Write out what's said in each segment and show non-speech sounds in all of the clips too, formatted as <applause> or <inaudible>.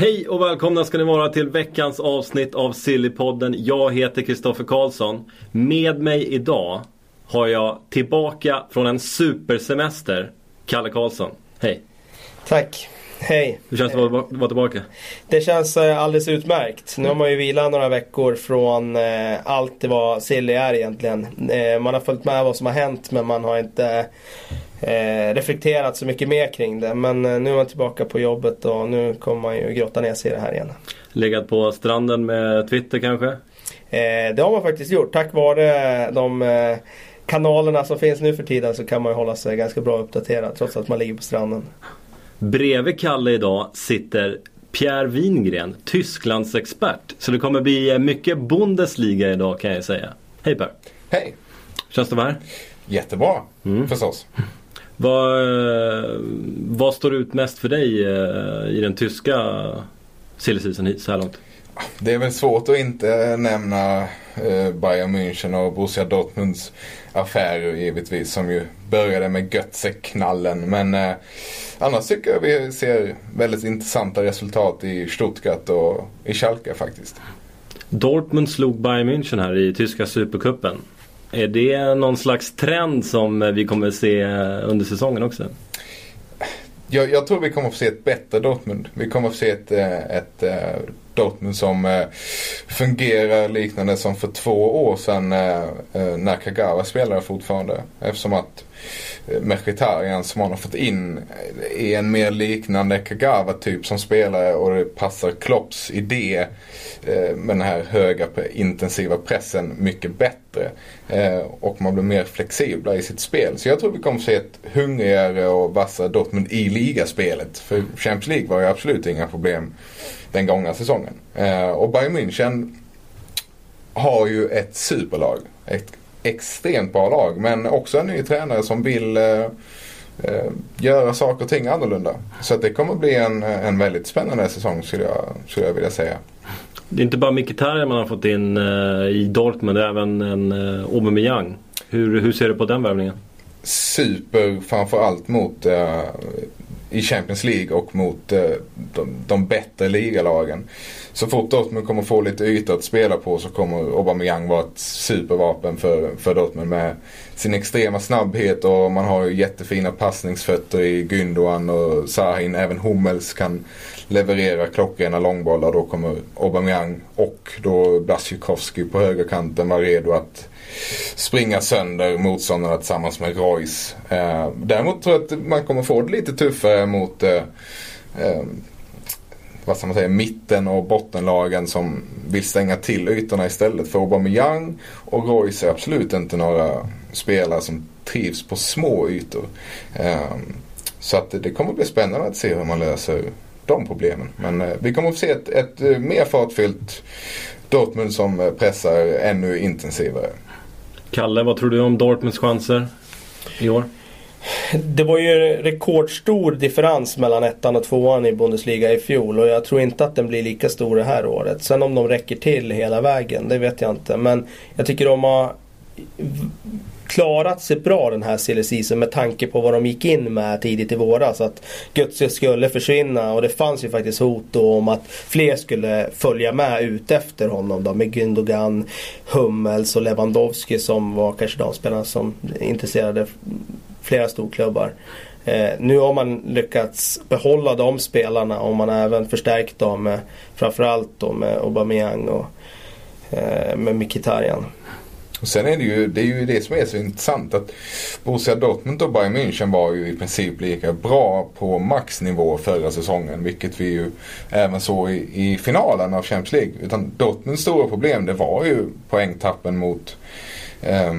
Hej och välkomna ska ni vara till veckans avsnitt av Sillypodden. Jag heter Kristoffer Karlsson. Med mig idag har jag tillbaka från en supersemester, Kalle Karlsson. Hej! Tack! Hej! Hur känns det att vara tillbaka? Det känns eh, alldeles utmärkt. Nu har man ju vilat några veckor från eh, allt det vad Silly är egentligen. Eh, man har följt med vad som har hänt men man har inte eh, reflekterat så mycket mer kring det. Men eh, nu är man tillbaka på jobbet och nu kommer man ju grotta ner sig i det här igen. Legat på stranden med Twitter kanske? Eh, det har man faktiskt gjort. Tack vare de eh, kanalerna som finns nu för tiden så kan man ju hålla sig ganska bra uppdaterad trots att man ligger på stranden. Bredvid Kalle idag sitter Pierre Wingren, Tysklands expert. Så det kommer bli mycket Bundesliga idag kan jag säga. Hej Per! Hej! Känns det vara här? Jättebra mm. förstås. Vad, vad står ut mest för dig eh, i den tyska silly season så här långt? Det är väl svårt att inte nämna eh, Bayern München och Borussia Dortmunds affärer givetvis som ju började med Götze-knallen. Men eh, annars tycker jag vi ser väldigt intressanta resultat i Stuttgart och i Schalke faktiskt. Dortmund slog Bayern München här i tyska supercupen. Är det någon slags trend som vi kommer att se under säsongen också? Jag, jag, tror vi kommer att få se ett bättre Dortmund. Vi kommer att få se ett, eh, ett, eh, Dortmund som eh, fungerar liknande som för två år sedan när Kagawa spelade fortfarande. Eftersom att eh, Mkhitaryan som han har fått in är en mer liknande Kagawa-typ som spelare och det passar Klopps idé eh, Eh, med den här höga intensiva pressen mycket bättre. Eh, och man blir mer flexibla i sitt spel. Så jag tror vi kommer att se ett hungrigare och vassare Dortmund i ligaspelet. För Champions League var ju absolut inga problem den gångna säsongen. Eh, och Bayern München har ju ett superlag. Ett extremt bra lag men också en ny tränare som vill eh, göra saker och ting annorlunda. Så att det kommer bli en, en väldigt spännande säsong skulle jag, skulle jag vilja säga. Det är inte bara Mkhitaryan man har fått in eh, i Dortmund, det är även en eh, Aubameyang. Hur, hur ser du på den värvningen? Super framförallt mot eh, i Champions League och mot eh, de, de bättre ligalagen. Så fort Dortmund kommer få lite yta att spela på så kommer Aubameyang vara ett supervapen för, för Dortmund med sin extrema snabbhet och man har ju jättefina passningsfötter i Gündogan och Sahin. Även Hummels kan leverera klockrena långbollar. Då kommer Aubameyang och då Blasjukovski på högerkanten vara redo att springa sönder motståndarna tillsammans med Royce. Eh, däremot tror jag att man kommer få det lite tuffare mot eh, eh, vad ska man säga, mitten och bottenlagen som vill stänga till ytorna istället för Aubameyang och Royce är absolut inte några spelare som trivs på små ytor. Ehm, så att det kommer bli spännande att se hur man löser de problemen. Men eh, vi kommer att få se ett, ett, ett mer fartfyllt Dortmund som eh, pressar ännu intensivare. Kalle, vad tror du om Dortmunds chanser i år? Det var ju rekordstor differens mellan ettan och tvåan i Bundesliga i fjol och jag tror inte att den blir lika stor det här året. Sen om de räcker till hela vägen, det vet jag inte. Men jag tycker de har klarat sig bra den här silly med tanke på vad de gick in med tidigt i våras. Att Götze skulle försvinna och det fanns ju faktiskt hot om att fler skulle följa med ut efter honom då med Gündogan, Hummels och Lewandowski som var kanske de spelarna som intresserade flera storklubbar. Eh, nu har man lyckats behålla de spelarna och man har även förstärkt dem med framförallt då med Aubameyang och eh, med Mkhitaryan. Och sen är det ju det, är ju det som är så intressant att Borussia Dortmund och Bayern München var ju i princip lika bra på maxnivå förra säsongen. Vilket vi ju även såg i, i finalen av Champions League. Utan Dortmunds stora problem det var ju poängtappen mot eh,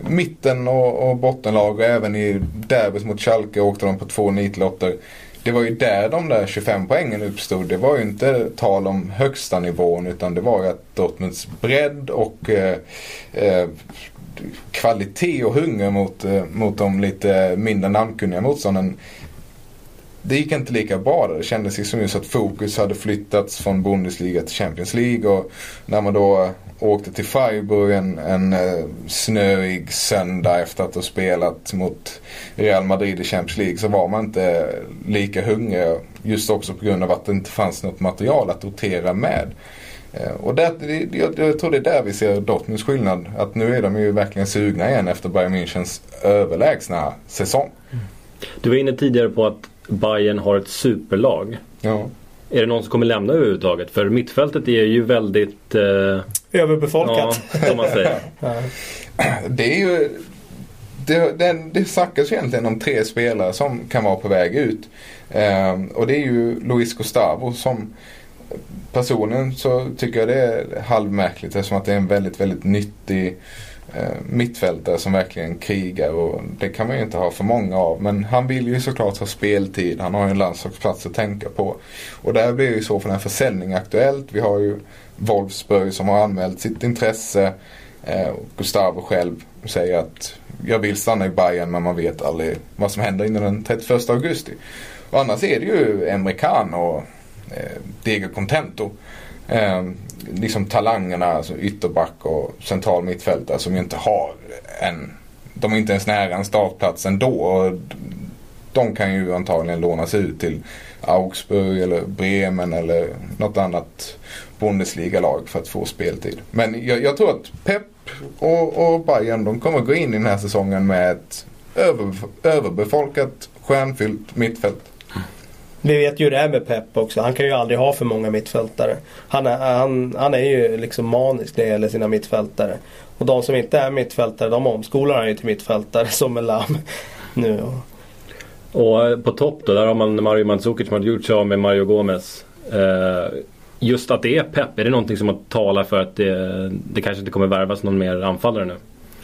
mitten och, och bottenlag och även i derbyt mot Schalke åkte de på två nitlotter det var ju där de där 25 poängen uppstod. Det var ju inte tal om högsta nivån utan det var ju att Dortmunds bredd och eh, eh, kvalitet och hunger mot, eh, mot de lite mindre namnkunniga motstånden. Det gick inte lika bra där. Det kändes ju som just att fokus hade flyttats från Bundesliga till Champions League. Och när man då åkte till Freiburg en, en uh, snöig söndag efter att ha spelat mot Real Madrid i Champions League så var man inte lika hungrig. Just också på grund av att det inte fanns något material att rotera med. Uh, och det, jag, jag tror det är där vi ser Dortmunds skillnad. Att nu är de ju verkligen sugna igen efter Bayern Münchens överlägsna säsong. Du var inne tidigare på att Bayern har ett superlag. Ja. Är det någon som kommer lämna överhuvudtaget? För mittfältet är ju väldigt... Eh, Överbefolkat. Ja, man säger. <laughs> Det är ju... Det, det, det snackas egentligen om tre spelare som kan vara på väg ut. Eh, och det är ju Luis Gustavo som personen så tycker jag det är halvmärkligt eftersom att det är en väldigt, väldigt nyttig eh, mittfältare som verkligen krigar och det kan man ju inte ha för många av. Men han vill ju såklart ha speltid. Han har ju en landslagsplats att tänka på. Och där blir ju så för en försäljning aktuellt. Vi har ju Wolfsburg som har anmält sitt intresse. Eh, Gustavo själv säger att jag vill stanna i Bayern men man vet aldrig vad som händer innan den 31 augusti. Och annars är det ju Emre Can och eh, Diego Contento. Eh, liksom talangerna, alltså ytterback och central mittfältare som ju inte har en... De är inte ens nära en startplats ändå. Och de kan ju antagligen lånas ut till Augsburg eller Bremen eller något annat Bundesliga-lag för att få speltid. Men jag, jag tror att Pep och, och Bayern de kommer gå in i den här säsongen med ett över, överbefolkat stjärnfyllt mittfält. Vi vet ju hur det är med Pep också. Han kan ju aldrig ha för många mittfältare. Han är, han, han är ju liksom manisk när det gäller sina mittfältare. Och de som inte är mittfältare de omskolar han ju till mittfältare som en lamm nu. Och och på topp då, där har man Mario Mandzukic som har gjort sig av med Mario Gomez. Eh, just att det är Pep, är det någonting som talar för att det, det kanske inte kommer värvas någon mer anfallare nu?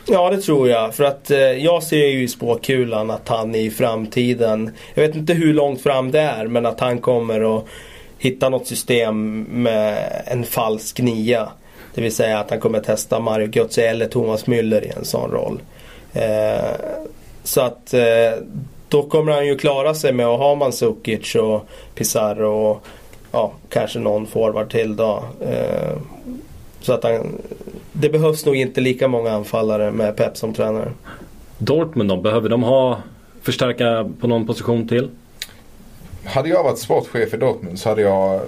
Ja det tror jag. För att eh, jag ser ju i spåkulan att han i framtiden, jag vet inte hur långt fram det är, men att han kommer att hitta något system med en falsk nia. Det vill säga att han kommer testa Mario Götze eller Thomas Müller i en sån roll. Eh, så att eh, då kommer han ju klara sig med att ha Mandzukic och Pizarro och ja, kanske någon forward till då. Eh, så att han, det behövs nog inte lika många anfallare med Pep som tränare. Dortmund då, behöver de ha förstärka på någon position till? Hade jag varit sportchef i Dortmund så hade jag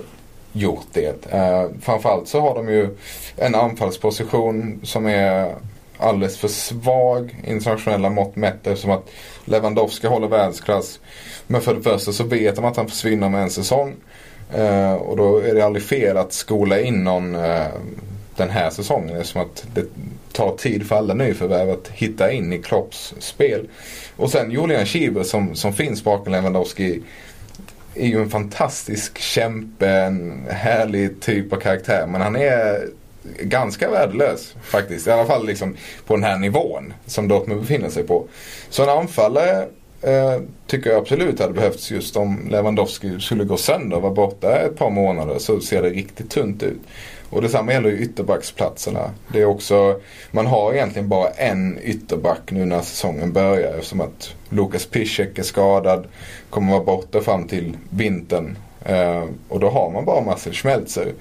gjort det. Uh, framförallt så har de ju en anfallsposition som är alldeles för svag internationella mått mätt eftersom att Lewandowski håller världsklass. Men för det första så vet de att han försvinner med en säsong. Eh, och då är det aldrig fel att skola in någon eh, den här säsongen eftersom att det tar tid för alla nyförvärv att hitta in i Klopps spel. Och sen Julian Schieber som, som finns bakom Lewandowski är ju en fantastisk kämpe, en härlig typ av karaktär. Men han är ganska värdelös faktiskt. I alla fall liksom på den här nivån som Dortmund befinner sig på. Så en anfallare eh, tycker jag absolut hade behövts just om Lewandowski skulle gå sönder och vara borta ett par månader så ser det riktigt tunt ut. Och detsamma gäller ju ytterbacksplatserna. Det är också, man har egentligen bara en ytterback nu när säsongen börjar eftersom att Lukas Piszek är skadad. Kommer vara borta fram till vintern. Eh, och då har man bara Marcel Schmelzer.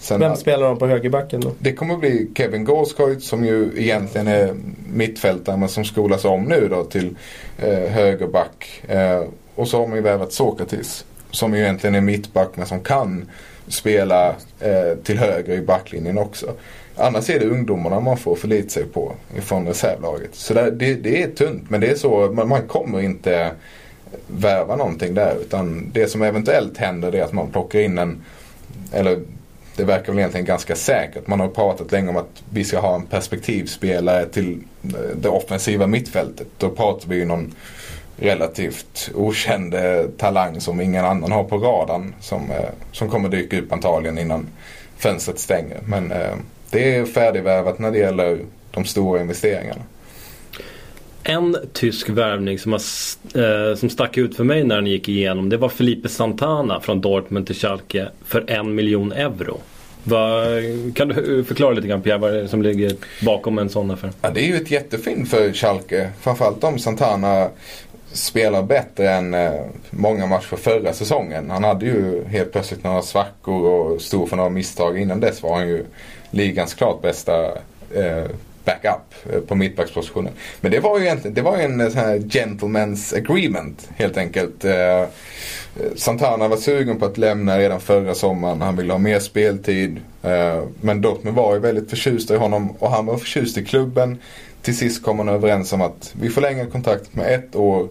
Sen Vem spelar de på högerbacken då? Det kommer bli Kevin Gårdskojt som ju egentligen är mittfältare men som skolas om nu då till eh, högerback. Eh, och så har man ju värvat Sokratis som ju egentligen är mittback men som kan spela eh, till höger i backlinjen också. Annars är det ungdomarna man får förlita sig på ifrån reservlaget. Så det, det, det är tunt men det är så, man, man kommer inte värva någonting där utan det som eventuellt händer är att man plockar in en, eller det verkar väl egentligen ganska säkert. Man har pratat länge om att vi ska ha en perspektivspelare till eh, det offensiva mittfältet. Då pratar vi ju någon relativt okänd eh, talang som ingen annan har på radarn. Som, eh, som kommer dyka upp antagligen innan fönstret stänger. Men det är färdigvärvat när det gäller de stora investeringarna. En tysk värvning som, har, eh, som stack ut för mig när den gick igenom det var Felipe Santana från Dortmund till Schalke för en miljon euro. Va, kan du förklara lite grann Pierre vad det är som ligger bakom en sån affär? Ja, det är ju ett jättefint för Schalke. Framförallt om Santana spelar bättre än eh, många matcher förra säsongen. Han hade ju helt plötsligt några svackor och stod för några misstag. Innan dess var han ju ligans klart bästa eh, backup eh, på mittbackspositionen. Men det var ju egentligen det var en eh, sån här gentleman's agreement helt enkelt. Eh, eh, Santana var sugen på att lämna redan förra sommaren. Han ville ha mer speltid. Eh, men Dortmund var ju väldigt förtjusta i honom och han var förtjust i klubben. Till sist kom man överens om att vi förlänger kontraktet med ett år.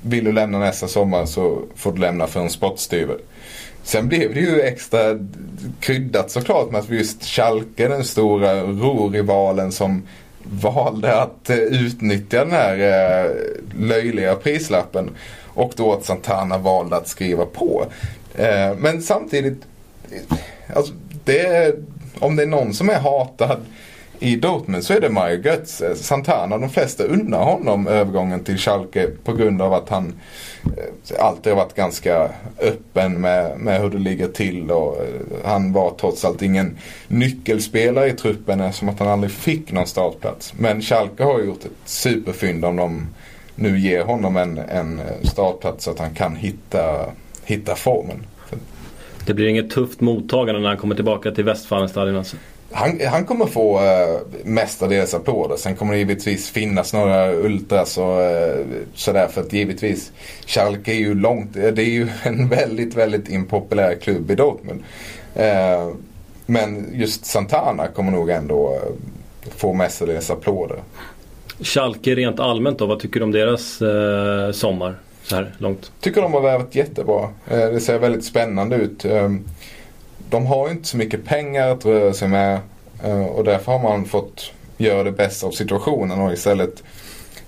Vill du lämna nästa sommar så får du lämna för en spottstyver. Sen blev det ju extra kryddat såklart med att just Schalke, den stora rorivalen som valde att eh, utnyttja den här eh, löjliga prislappen. Och då att Santana valde att skriva på. Eh, men samtidigt, alltså, det, om det är någon som är hatad i Dortmund så är det Mario Götze. Santana, de flesta unnar honom övergången till Schalke på grund av att han eh, alltid har varit ganska öppen med, med hur det ligger till. Och eh, han var trots allt ingen nyckelspelare i truppen eftersom att han aldrig fick någon startplats. Men Schalke har gjort ett superfynd om de nu ger honom en, en startplats så att han kan hitta, hitta formen. Det blir inget tufft mottagande när han kommer tillbaka till Westfalenstadion alltså? Han, han kommer få uh, mestadels applåder. Sen kommer det givetvis finnas några ultras och uh, sådär. För att givetvis Schalke är ju långt, det är ju en väldigt, väldigt impopulär klubb i Dortmund. Uh, men just Santana kommer nog ändå uh, få mestadels applåder. Schalke rent allmänt då, vad tycker du om deras uh, sommar? Så här långt. Tycker de har värvat jättebra. det ser väldigt spännande ut de har inte så mycket pengar att röra sig med eh, och därför har man fått göra det bästa av situationen och istället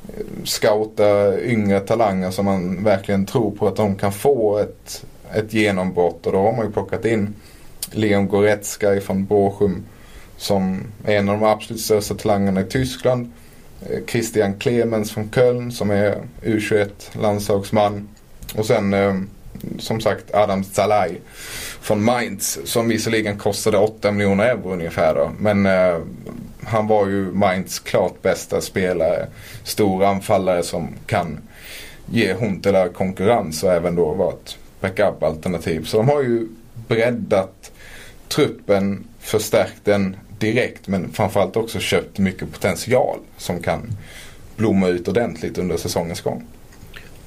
eh, scouta yngre talanger som man verkligen tror på att de kan få ett, ett genombrott och då har man ju plockat in Leon Goretzka från Bochum som är en av de absolut största talangerna i Tyskland. Eh, Christian Clemens från Köln som är U21 landslagsman. Och sen som sagt Adam Zalai från Mainz som visserligen kostade 8 miljoner euro ungefär då. Men eh, han var ju Mainz klart bästa spelare. Stor anfallare som kan ge Huntela konkurrens och även då vara ett backup-alternativ. Så de har ju breddat truppen, förstärkt den direkt men framförallt också köpt mycket potential som kan blomma ut ordentligt under säsongens gång.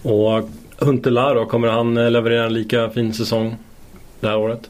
Och Huntela då, kommer han eh, leverera en lika fin säsong det här året?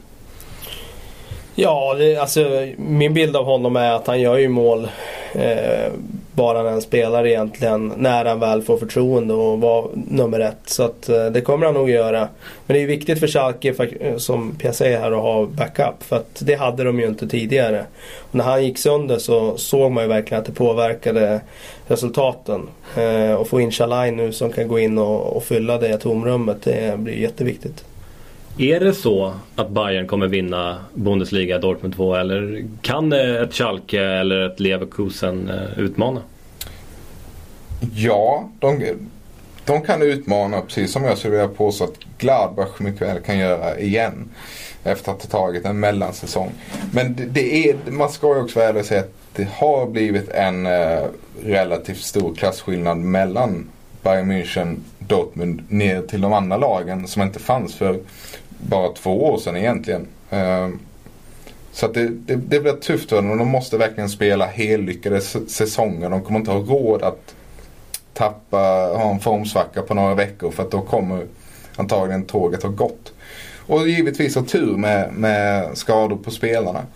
Ja, det, alltså min bild av honom är att han gör ju mål eh, bara när han spelar egentligen. När han väl får förtroende och var nummer ett. Så att eh, det kommer han nog göra. Men det är viktigt för Schalke, eh, för, som Pia säger här, att ha backup. För att det hade de ju inte tidigare. Och när han gick sönder så såg man ju verkligen att det påverkade resultaten. Eh, och få in Chalai nu som kan gå in och, och fylla det tomrummet, det blir jätteviktigt. Är det så att Bayern kommer vinna Bundesliga Dortmund 2 eller kan eh, ett Schalke eller ett Leverkusen eh, utmana? Ja, de, de kan utmana precis som jag skulle vilja påstå att Gladbach mycket väl kan göra igen. Efter att ha tagit en mellansäsong. Men det, det är, man ska ju också och säga att det har blivit en eh, relativt stor klasskillnad mellan Bayern München, Dortmund ner till de andra lagen som inte fanns för bara två år sedan egentligen. Ehm, så att det, det, det blir tufft för dem. De måste verkligen spela hellyckade säsonger. De kommer inte ha råd att tappa, ha en formsvacka på några veckor för att då kommer antagligen tåget ha gått. Och givetvis ha tur med, med skador på spelarna.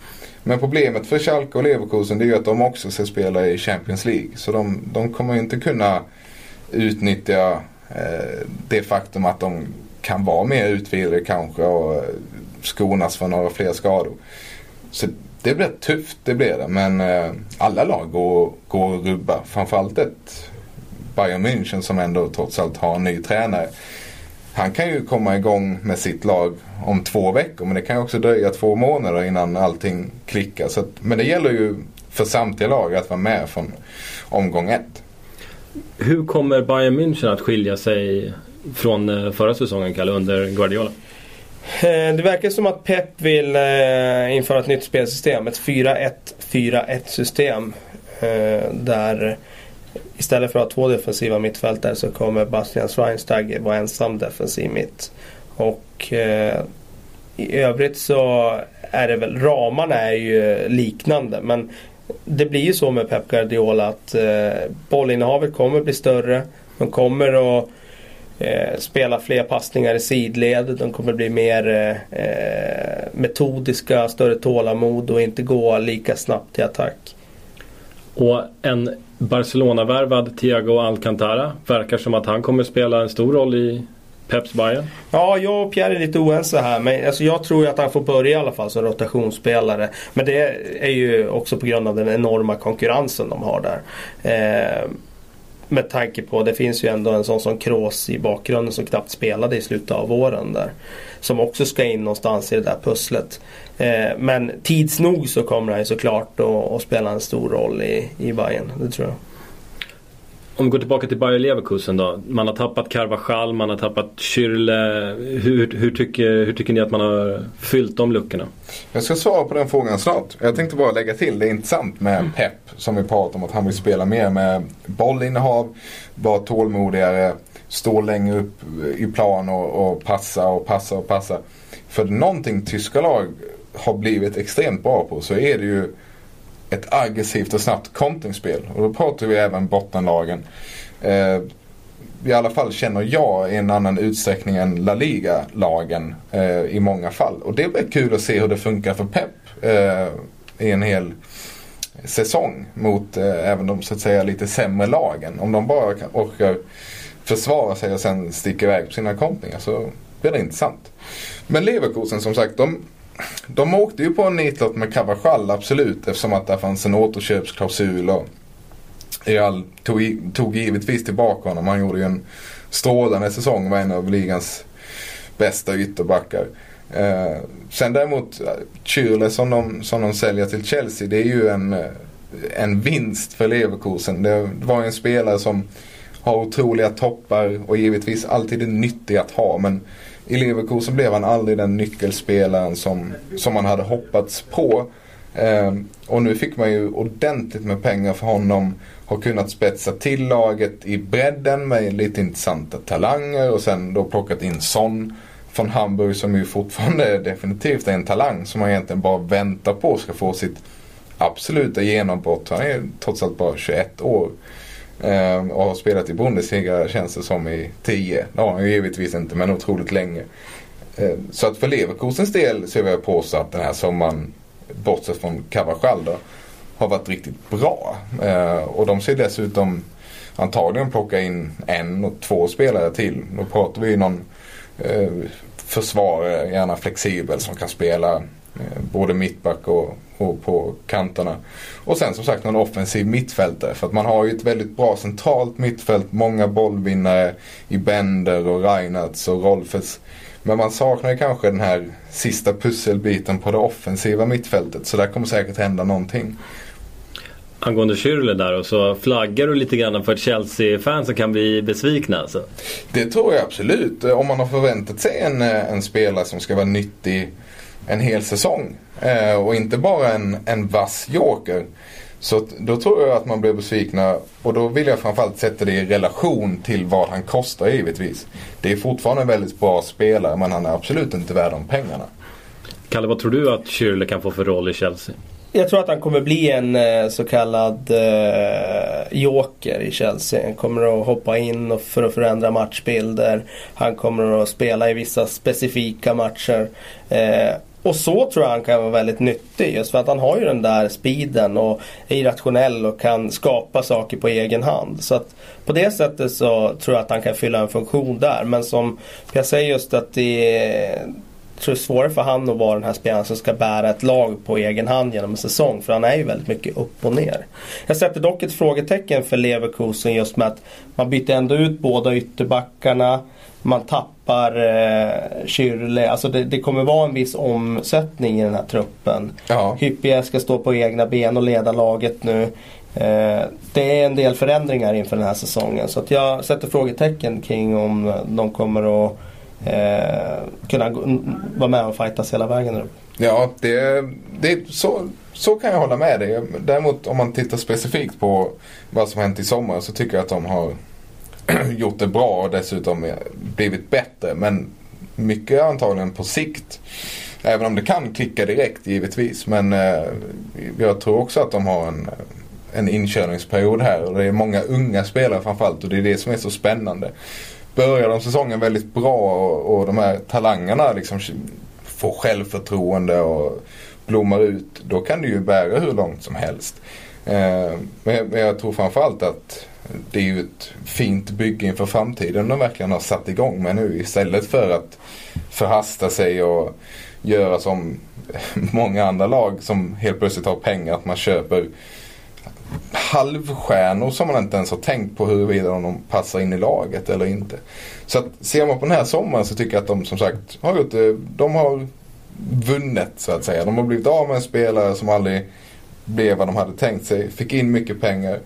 Men problemet för Schalke och Leverkusen det är ju att de också ska spela i Champions League. Så de, de kommer inte kunna utnyttja eh, det faktum att de kan vara mer utvilade kanske och eh, skonas från några fler skador. Så det blir tufft, det blir det. Men eh, alla lag går, går att rubba. Framförallt ett Bayern München som ändå trots allt har en ny tränare. Han kan ju komma igång med sitt lag om två veckor men det kan ju också dröja två månader innan allting klickar. Så att, men det gäller ju för samtliga lag att vara med från omgång ett. Hur kommer Bayern München att skilja sig från eh, förra säsongen, Kalle, under Guardiola? Eh, det verkar som att Pep vill eh, införa ett nytt spelsystem. Ett 4-1-4-1 system. Där istället för att ha två defensiva mittfältare så kommer Bastian Schweinsteiger vara ensam defensiv mitt. Och i övrigt så är det väl, ramarna är ju liknande men det blir ju så med Pep Guardiola att bollinnehavet kommer bli större. De kommer att eh, spela fler passningar i sidled. De kommer bli mer eh, metodiska, större tålamod och inte gå lika snabbt till attack. Och en Barcelona-värvad Thiago Alcantara verkar som att han kommer spela en stor roll i Peps Bayern? Ja, jag och Pierre är lite oense här. Men alltså, jag tror att han får börja i alla fall som rotationsspelare. Men det är ju också på grund av den enorma konkurrensen de har där. Eh, med tanke på, det finns ju ändå en sån som Kroos i bakgrunden som knappt spelade i slutet av våren där. Som också ska in någonstans i det där pusslet. Eh, men tids nog så kommer han ju såklart att spela en stor roll i, i Bayern, det tror jag. Om vi går tillbaka till Bayer Leverkusen då. Man har tappat Carvajal, man har tappat Schürrle. Hur, hur, tycker, hur tycker ni att man har fyllt de luckorna? Jag ska svara på den frågan snart. Jag tänkte bara lägga till, det är intressant med mm. Pep som vi pratar om att han vill spela mer med bollinnehav, vara tålmodigare, stå längre upp i plan och, och passa och passa och passa. För någonting tyska lag har blivit extremt bra på så är det ju ett aggressivt och snabbt kontringsspel. Och då pratar vi även bottenlagen. Eh, I alla fall känner jag i en annan utsträckning än La Liga-lagen eh, i många fall. Och det blir kul att se hur det funkar för Pep eh, i en hel säsong mot eh, även de så att säga lite sämre lagen. Om de bara kan, orkar försvara sig och sen sticka iväg på sina kontringar så blir det intressant. Men Leverkusen som sagt, de de åkte ju på en nitlott med Cavachal absolut eftersom att det fanns en återköpsklausul och Real tog, tog givetvis tillbaka honom. Han gjorde ju en strålande säsong var en av ligans bästa ytterbackar. Eh, sen däremot eh, Kyrle som de, som de säljer till Chelsea det är ju en, eh, en vinst för Leverkusen. Det var en spelare som har otroliga toppar och givetvis alltid är nyttig att ha men i Leverkusen blev han aldrig den nyckelspelaren som, som man hade hoppats på. Eh, och nu fick man ju ordentligt med pengar för honom. Har kunnat spetsa till laget i bredden med lite intressanta talanger och sen då plockat in Son från Hamburg som ju fortfarande definitivt är en talang som man egentligen bara väntar på ska få sitt absoluta genombrott. Han är trots allt bara 21 år. Eh, och har spelat i Bundesliga känns det som i 10. Det har han ju givetvis inte men otroligt länge. Eh, så att för Leverkusens del så vill jag påstå att den här sommaren, bortsett från Cavachal då, har varit riktigt bra. Eh, och de ser dessutom antagligen plocka in en och två spelare till. Då pratar vi någon eh, försvarare, gärna flexibel, som kan spela eh, både mittback och och på kanterna. Och sen som sagt någon offensiv mittfältare. För att man har ju ett väldigt bra centralt mittfält. Många bollvinnare i Bender och Reinhardt och Rolfes. Men man saknar ju kanske den här sista pusselbiten på det offensiva mittfältet. Så där kommer säkert hända någonting. Angående Schürrle där och så flaggar du lite grann för att Chelsea-fansen kan bli besvikna alltså? Det tror jag absolut. Om man har förväntat sig en, en spelare som ska vara nyttig en hel säsong. Eh, och inte bara en, en vass joker. Så då tror jag att man blir besvikna och då vill jag framförallt sätta det i relation till vad han kostar givetvis. Det är fortfarande en väldigt bra spelare men han är absolut inte värd de pengarna. Kalle, vad tror du att Schürrle kan få för roll i Chelsea? Jag tror att han kommer bli en eh, så kallad eh, joker i Chelsea. Han kommer att hoppa in för att förändra matchbilder. Han kommer att spela i vissa specifika matcher. Eh, och så tror jag han kan vara väldigt nyttig. Just för att han har ju den där speeden och är irrationell och kan skapa saker på egen hand. Så att på det sättet så tror jag att han kan fylla en funktion där. Men som jag säger just att det är, tror det är svårare för han att vara den här spelaren som ska bära ett lag på egen hand genom en säsong. För han är ju väldigt mycket upp och ner. Jag sätter dock ett frågetecken för Leverkusen just med att man byter ändå ut båda ytterbackarna man tappar eh, Kyrle. Alltså det, det, kommer vara en viss omsättning i den här truppen. Ja. Hyppie ska stå på egna ben och leda laget nu. Eh, det är en del förändringar inför den här säsongen. Så att jag sätter frågetecken kring om de kommer att eh, kunna vara med och fightas hela vägen upp. Ja, det, det, så, så kan jag hålla med dig. Däremot om man tittar specifikt på vad som hänt i sommar så tycker jag att de har <clears throat> gjort det bra och dessutom blivit bättre. Men mycket antagligen på sikt. Även om det kan klicka direkt givetvis. Men eh, jag tror också att de har en, en inkörningsperiod här. Och det är många unga spelare framförallt och det är det som är så spännande. Börjar de säsongen väldigt bra och, och de här talangerna liksom får självförtroende och blommar ut. Då kan det ju bära hur långt som helst. Eh, men, men jag tror framförallt att det är ju ett fint bygge inför framtiden de verkligen har satt igång med nu istället för att förhasta sig och göra som <laughs> många andra lag som helt plötsligt har pengar att man köper halvstjärnor som man inte ens har tänkt på huruvida de passar in i laget eller inte. Så att ser man på den här sommaren så tycker jag att de som sagt har gjort det. De har vunnit så att säga. De har blivit av med en spelare som aldrig blev vad de hade tänkt sig. Fick in mycket pengar.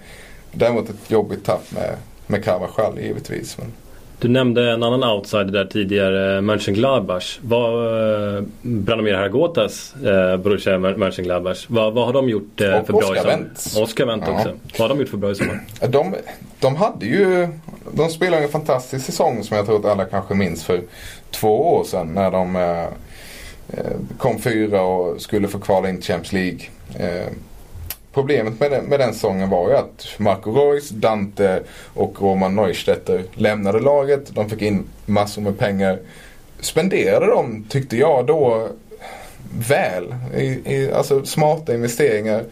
Däremot ett jobbigt tapp med, med Carvajal givetvis. Men... Du nämnde en annan outsider där tidigare, Mönchengladbach. Vad, eh, Branimir Haragotas eh, Borussia Mönchengladbach. Vad, vad har de gjort eh, för bra i sommar? Oskar Wendt ja. också. Vad har de gjort för bra i sommar? De, de hade ju, de spelade en fantastisk säsong som jag tror att alla kanske minns för två år sedan när de eh, eh kom fyra och skulle få kvala in till Champions League. Eh, problemet med den, med den sången var ju att Marco Reus, Dante och Roman Neustetter lämnade laget. De fick in massor med pengar. Spenderade de, tyckte jag då, väl. I, i, alltså smarta investeringar.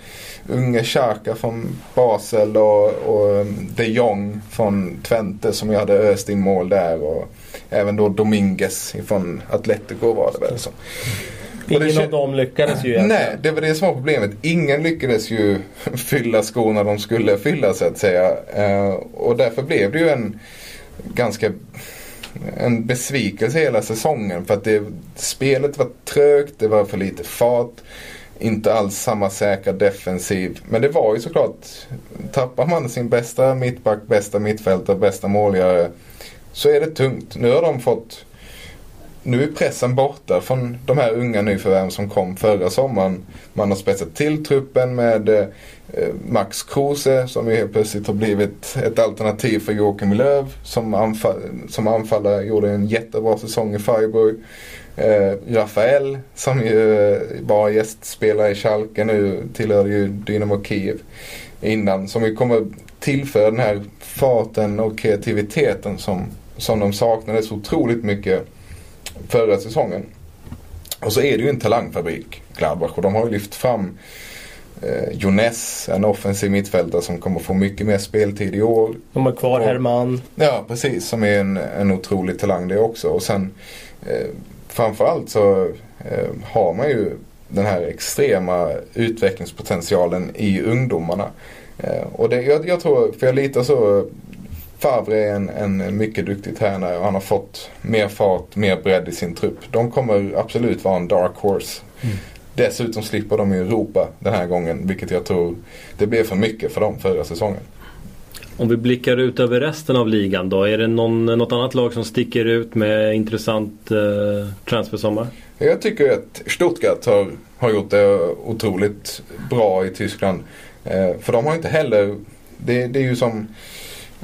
Unge Xhaka från Basel och, och um, de Jong från Twente som jag hade öst in mål där. Och även då Dominguez från Atletico var det väl. Så. Ingen av dem lyckades ju egentligen. Nej, det var det som var problemet. Ingen lyckades ju <laughs> fylla skorna de skulle fylla så att säga. Uh, och därför blev det ju en ganska en besvikelse hela säsongen. För att det, spelet var trögt, det var för lite fart. Inte alls samma säkra defensiv. Men det var ju såklart, tappar man sin bästa mittback, bästa mittfältare, bästa målgörare. Så är det tungt. Nu har de fått nu är pressen borta från de här unga nyförvärven som kom förra sommaren. Man har spetsat till truppen med eh, Max Kruse som ju helt plötsligt har blivit ett alternativ för Joakim Löv som, anfall, som anfallare gjorde en jättebra säsong i Freiburg. Eh, Rafael som ju eh, bara var gästspelare i Schalke nu tillhörde ju Dynamo Kiev innan. Som ju kommer tillföra den här farten och kreativiteten som, som de saknade så otroligt mycket förra säsongen. Och så är det ju en talangfabrik, Gladbach. Och de har ju lyft fram eh, Jones, en offensiv mittfältare som kommer få mycket mer speltid i år. De har kvar och, Herman. Ja, precis. Som är en, en otrolig talang det också. Och sen eh, framförallt så eh, har man ju den här extrema utvecklingspotentialen i ungdomarna. Eh, och det, jag, jag, tror, för jag litar så Favre är en, en mycket duktig tränare och han har fått mer fart, mer bredd i sin trupp. De kommer absolut vara en dark horse. Mm. Dessutom slipper de ju Europa den här gången vilket jag tror det blev för mycket för dem förra säsongen. Om vi blickar ut över resten av ligan då. Är det någon, något annat lag som sticker ut med intressant eh, transfersommar? Jag tycker att Stuttgart har, har gjort det otroligt bra i Tyskland. Eh, för de har inte heller, det, det är ju som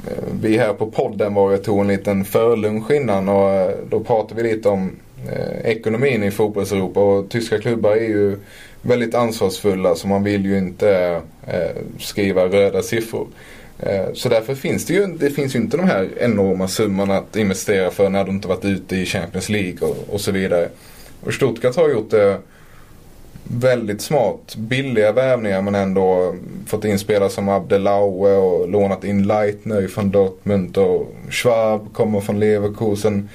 Eh, vi här på podden var och tog en liten förlunch innan och eh, då pratade vi lite om eh, ekonomin i fotbolls-Europa och tyska klubbar är ju väldigt ansvarsfulla så man vill ju inte skriva röda siffror. Så därför finns det ju, det finns ju inte de här enorma summorna att investera för när de inte varit ute i Champions League och, och så vidare. Och Stuttgart har gjort det väldigt smart. Billiga värvningar men ändå fått in spelare som Abdelaue och lånat in Leitner från Dortmund och Schwab kommer från Leverkusen.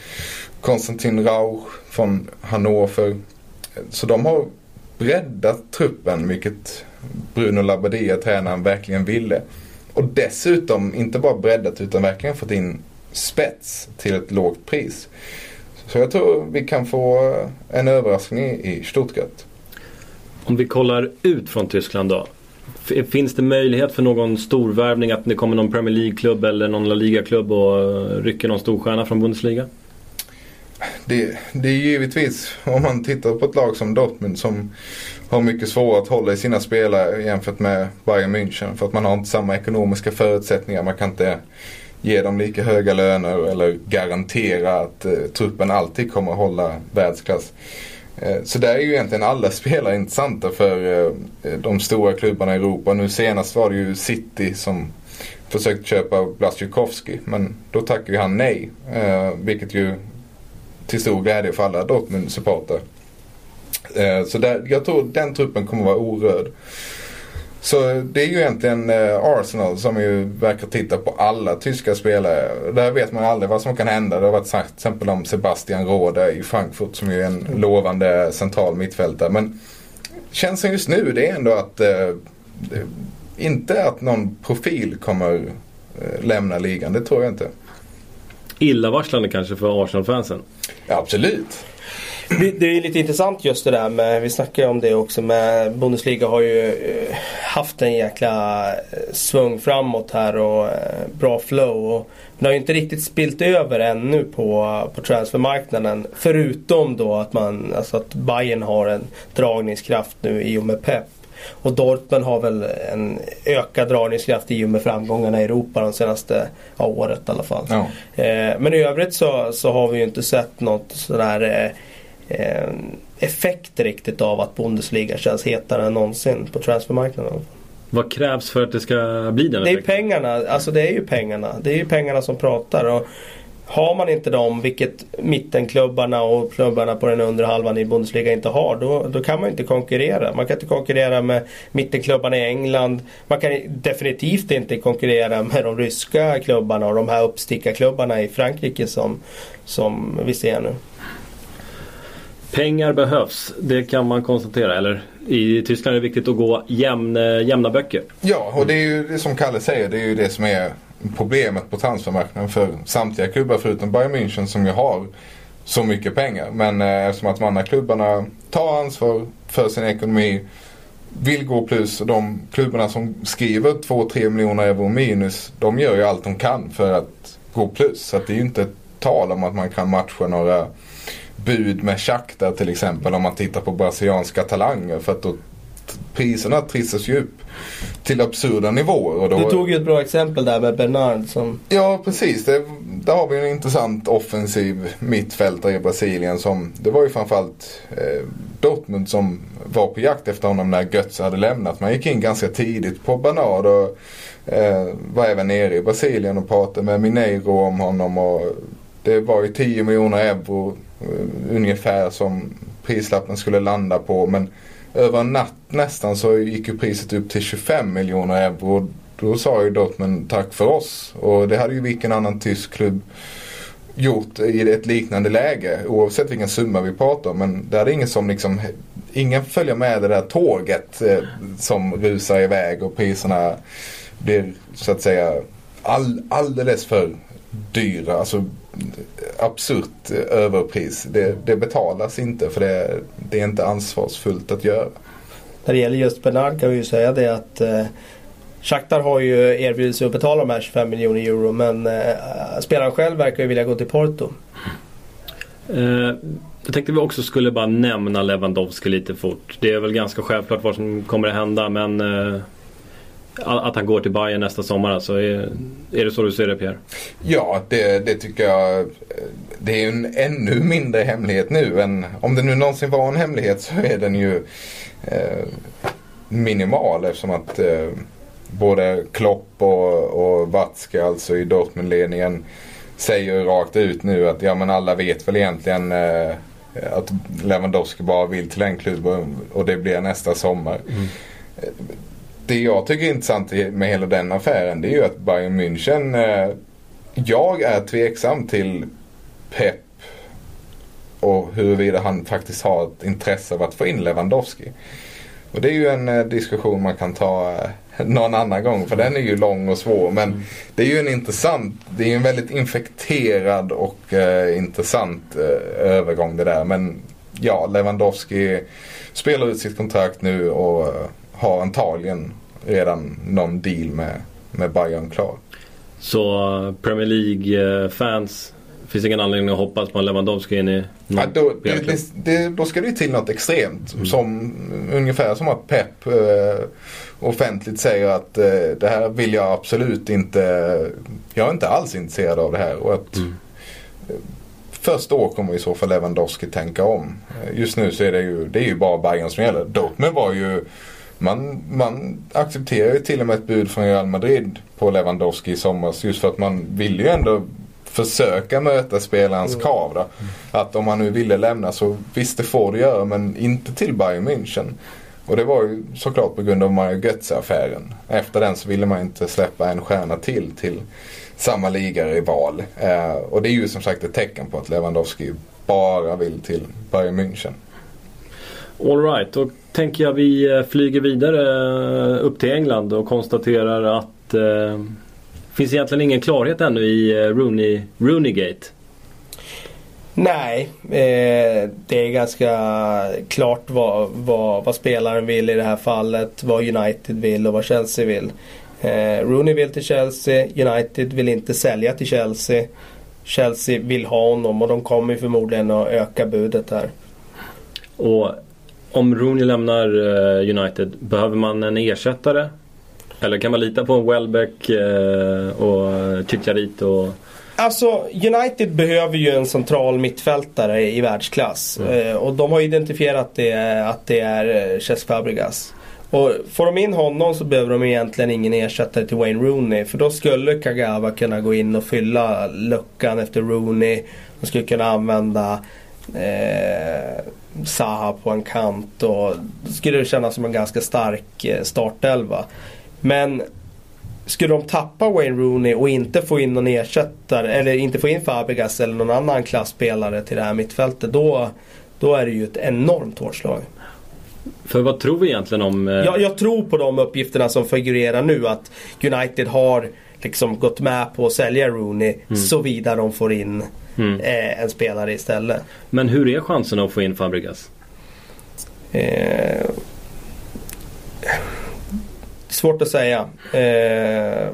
Konstantin Rauch från Hannover. Så de har breddat truppen vilket Bruno Labbadia, tränaren, verkligen ville. Och dessutom inte bara breddat utan verkligen fått in spets till ett lågt pris. Så jag tror vi kan få en överraskning i Stuttgart. Om vi kollar ut från Tyskland då. Finns det möjlighet för någon storvärvning att det kommer någon Premier League-klubb eller någon La Liga-klubb och eh, rycker någon storstjärna från Bundesliga? det, det är givetvis om man tittar på ett lag som Dortmund som har mycket svårare att hålla i sina spelare jämfört med Bayern München. För att man har inte samma ekonomiska förutsättningar. Man kan inte ge dem lika höga löner eller garantera att eh, truppen alltid kommer att hålla världsklass. Eh, så där är ju egentligen alla <laughs> spelare intressanta för eh, eh, de stora klubbarna i Europa. Nu senast var det ju City som försökte köpa Blasjukovski men då tackade ju han nej. Vilket ju till stor glädje för alla Dortmund-supportrar. Så där, jag tror den truppen kommer vara orörd. Så det är ju egentligen eh, Arsenal som ju verkar titta på alla tyska spelare. Där vet man aldrig vad som kan hända. Det har varit sagt till exempel om Sebastian Rode i Frankfurt som ju är en mm. lovande central mittfältare. Men känslan just nu det är ändå att eh, inte att någon profil kommer eh, lämna ligan. Det tror jag inte. Illavarslande kanske för Arsenal-fansen? Ja, absolut. Det är lite intressant just det där med, vi snackade om det också med Bundesliga har ju eh, haft en jäkla eh, svung framåt här och eh, bra flow. Och det har ju inte riktigt spilt över ännu på, på transfermarknaden. Förutom då att man, alltså att Bayern har en dragningskraft nu i och med Pep. Och Dortmund har väl en ökad dragningskraft i och med framgångarna i Europa de senaste ja, året i alla fall. Ja. Eh, men i övrigt så, så har vi ju inte sett något sådär eh, eh, effekt riktigt av att Bundesliga känns hetare än någonsin på transfermarknaden. Vad krävs för att det ska bli den effekten? Det är pengarna, alltså det är ju pengarna. Det är ju pengarna som pratar. Och har man inte dem, vilket mittenklubbarna och klubbarna på den undre halvan i Bundesliga inte har, då, då kan man inte konkurrera. Man kan inte konkurrera med mittenklubbarna i England. Man kan definitivt inte konkurrera med de ryska klubbarna och de här uppstickarklubbarna i Frankrike som, som vi ser nu. Pengar behövs, det kan man konstatera. Eller i Tyskland är det viktigt att gå jämna, jämna böcker. Ja, och det är ju det som Kalle säger. Det är ju det som är problemet på transfermarknaden för samtliga klubbar förutom Bayern München som ju har så mycket pengar. Men eh, eftersom att de andra klubbarna tar ansvar för sin ekonomi, vill gå plus och de klubbarna som skriver 2-3 miljoner euro minus, de gör ju allt de kan för att gå plus. Så att det är ju inte tal om att man kan matcha några bud med Shakhtar till exempel om man tittar på brasilianska talanger. För att då priserna trissas ju upp till absurda nivåer. Och då... Du tog ju ett bra exempel där med Bernard som... Ja precis. Det, där har vi en intressant offensiv mittfältare i Brasilien som Det var ju framförallt eh, Dortmund som var på jakt efter honom när Götze hade lämnat. Man gick in ganska tidigt på Bernard och eh, var även nere i Brasilien och pratade med Mineiro om honom. Och det var ju 10 miljoner euro Eh, ungefär som prislappen skulle landa på. Men över en natt nästan så gick ju priset upp till 25 miljoner euro. Då sa ju Dortmund tack för oss. Och det hade ju vilken annan tysk klubb gjort i ett liknande läge. Oavsett vilken summa vi pratar om. Men det hade ingen som liksom Ingen följer med det där tåget eh, som rusar iväg och priserna blir så att säga all, alldeles för dyra. Alltså absurt överpris. Det, det betalas inte för det, det, är inte ansvarsfullt att göra. När det gäller just Bernard kan vi ju säga det att eh, Shakhtar har ju erbjudit sig att betala de här 25 miljoner euro men eh, spelaren själv verkar ju vilja gå till Porto. Eh, jag tänkte vi också skulle bara nämna Lewandowski lite fort. Det är väl ganska självklart vad som kommer att hända men eh, att han går till Bayern nästa sommar alltså. Är, är det så du ser det Pierre? Ja, det, det tycker jag. Det är en ännu mindre hemlighet nu än om det nu någonsin var en hemlighet så är den ju eh, minimal eftersom att eh, både Klopp och, och Watzke alltså i Dortmundledningen säger rakt ut nu att ja men alla vet väl egentligen eh, att Lewandowski bara vill till en klubb och det blir nästa sommar. Mm det jag tycker är intressant med hela den affären det är ju att Bayern München eh, jag är tveksam till Pep och huruvida han faktiskt har ett intresse av att få in Lewandowski. Och det är ju en eh, diskussion man kan ta eh, någon annan gång för den är ju lång och svår. Men det är ju en intressant, det är ju en väldigt infekterad och eh, intressant eh, övergång det där. Men ja, Lewandowski spelar ut sitt kontrakt nu och har antagligen redan någon deal med, med Bayern klar. Så Premier League-fans finns ingen anledning att hoppas på en Lewandowski in i Ja, då, det, det, det, då ska det ju till något extremt. Mm. Som, ungefär som att Pep eh, offentligt säger att eh, det här vill jag absolut inte. Jag är inte alls intresserad av det här. Och att mm. Först då kommer i så fall Lewandowski tänka om. Just nu så är det ju, det är ju bara Bayern som gäller. Dortmund var ju man, man accepterar ju till och med ett bud från Real Madrid på Lewandowski i somras just för att man vill ju ändå försöka möta spelarens mm. krav. Då. Att om han nu ville lämna så visst det får du göra men inte till Bayern München. Och det var ju såklart på grund av Mario Götze-affären. Efter den så ville man inte släppa en stjärna till till samma ligarival. Eh, och det är ju som sagt ett tecken på att Lewandowski bara vill till Bayern München. Alright, då tänker jag vi eh, flyger vidare eh, upp till England och konstaterar att eh, finns egentligen ingen klarhet ännu i eh, Rooney, Rooneygate. Nej, eh, det är ganska klart vad, vad, vad, spelaren vill i det här fallet. Vad United vill och vad Chelsea vill. Eh, Rooney vill till Chelsea, United vill inte sälja till Chelsea. Chelsea vill ha honom och de kommer förmodligen att öka budet här. Och om Rooney lämnar eh, United, behöver man en ersättare? Eller kan man lita på en Welbeck eh, och Chicharito? Alltså United behöver ju en central mittfältare i världsklass. Mm. Och de har identifierat det, att det är Cesc Fabregas. Och får de in honom så behöver de egentligen ingen ersättare till Wayne Rooney. För då skulle Kagawa kunna gå in och fylla luckan efter Rooney. De skulle kunna använda eh, Zaha på en kant. Och skulle det kännas som en ganska stark eh, startelva. Men skulle de tappa Wayne Rooney och inte få in någon ersättare eller inte få in Fabregas eller någon annan klassspelare till det här mittfältet. Då, då är det ju ett enormt hårt slag. För vad tror vi egentligen om... Eh... Jag, jag, tror på de uppgifterna som figurerar nu att United har liksom gått med på att sälja Rooney mm. såvida de får in mm. eh, en spelare istället. Men hur är chansen att få in Fabregas? Eh, svårt att säga. Eh,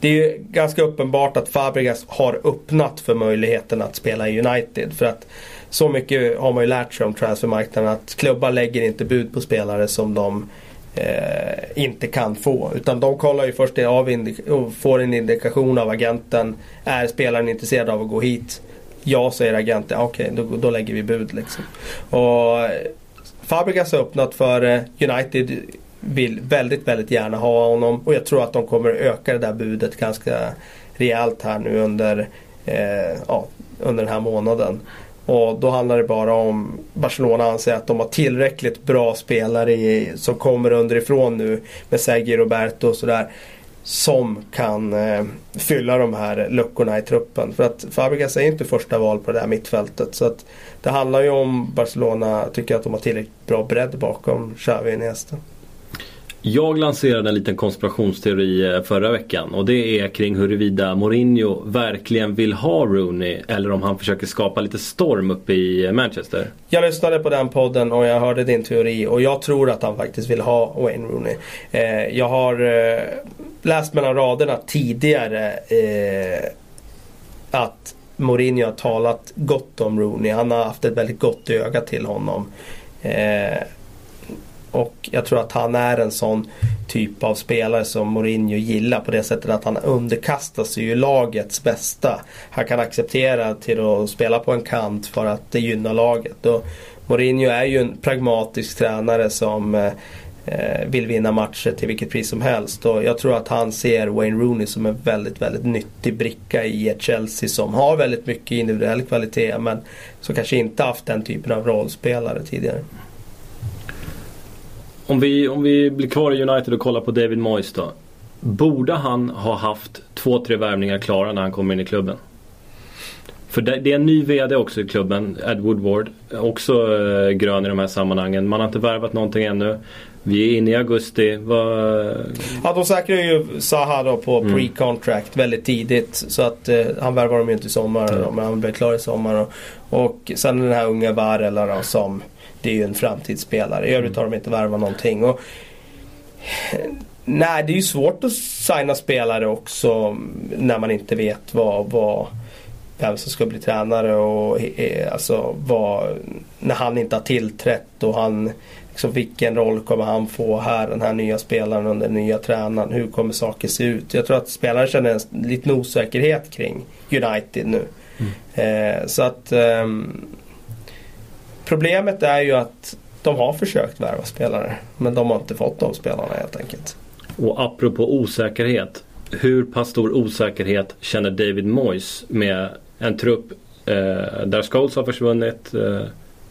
det är ju ganska uppenbart att Fabregas har öppnat för möjligheten att spela i United. För att så mycket har man ju lärt sig om transfermarknaden att klubbar lägger inte bud på spelare som de eh, inte kan få. Utan de kollar ju först av och får en indikation av agenten. Är spelaren intresserad av att gå hit? Ja, säger agenten. Okej, okay, då, då lägger vi bud liksom. Och eh, Fabregas har alltså öppnat för eh, United vill väldigt, väldigt gärna ha honom. Och jag tror att de kommer öka det där budet ganska rejält här nu under, eh, ja, under den här månaden. Och då handlar det bara om Barcelona anser att de har tillräckligt bra spelare i, som kommer underifrån nu med Sergio Roberto och sådär. Som kan eh, fylla de här luckorna i truppen. För att Fabregas är inte första val på det här mittfältet. Så att det handlar ju om Barcelona tycker att de har tillräckligt bra bredd bakom Xavi och Iniesta. Jag lanserade en liten konspirationsteori eh, förra veckan och det är kring huruvida Mourinho verkligen vill ha Rooney eller om han försöker skapa lite storm uppe i eh, Manchester. Jag lyssnade på den podden och jag hörde din teori och jag tror att han faktiskt vill ha Wayne Rooney. Eh, jag har eh, läst mellan raderna tidigare eh, att Mourinho har talat gott om Rooney. Han har haft ett väldigt gott öga till honom. Eh, och jag tror att han är en sån typ av spelare som Mourinho gillar på det sättet att han underkastar sig ju lagets bästa. Han kan acceptera till att spela på en kant för att det gynnar laget. Och Mourinho är ju en pragmatisk tränare som eh, eh, vill vinna matcher till vilket pris som helst. Och jag tror att han ser Wayne Rooney som en väldigt, väldigt nyttig bricka i ett Chelsea som har väldigt mycket individuell kvalitet men som kanske inte haft den typen av rollspelare tidigare. Om vi, om vi blir kvar i United och kollar på David Moyes då. Borde han ha haft två, tre värvningar klara när han kom in i klubben? För det, är en ny VD också i klubben, Ed Woodward. Också eh, grön i de här sammanhangen. Man har inte värvat någonting ännu. Vi är inne i augusti. Vad... Ja, de säkrar ju Zaha då på mm. pre-contract väldigt tidigt. Så att eh, han värvar dem ju inte i sommar. Mm. Då, men han blir klar i sommar. Och, och sen den här unga Varela då som det är ju en framtidsspelare. I övrigt har de inte värvat någonting. Och, nej, det är ju svårt att signa spelare också när man inte vet vad, vad vem som ska bli tränare och eh, alltså vad, när han inte har tillträtt och han liksom, vilken roll kommer han få här den här nya spelaren under den nya tränaren? Hur kommer saker se ut? Jag tror att spelaren känner en liten osäkerhet kring United nu. Mm. Eh, så att eh, Problemet är ju att de har försökt värva spelare men de har inte fått de spelarna helt enkelt. Och apropå osäkerhet. Hur pass stor osäkerhet känner David Moyes med en trupp eh, där Scholes har försvunnit eh,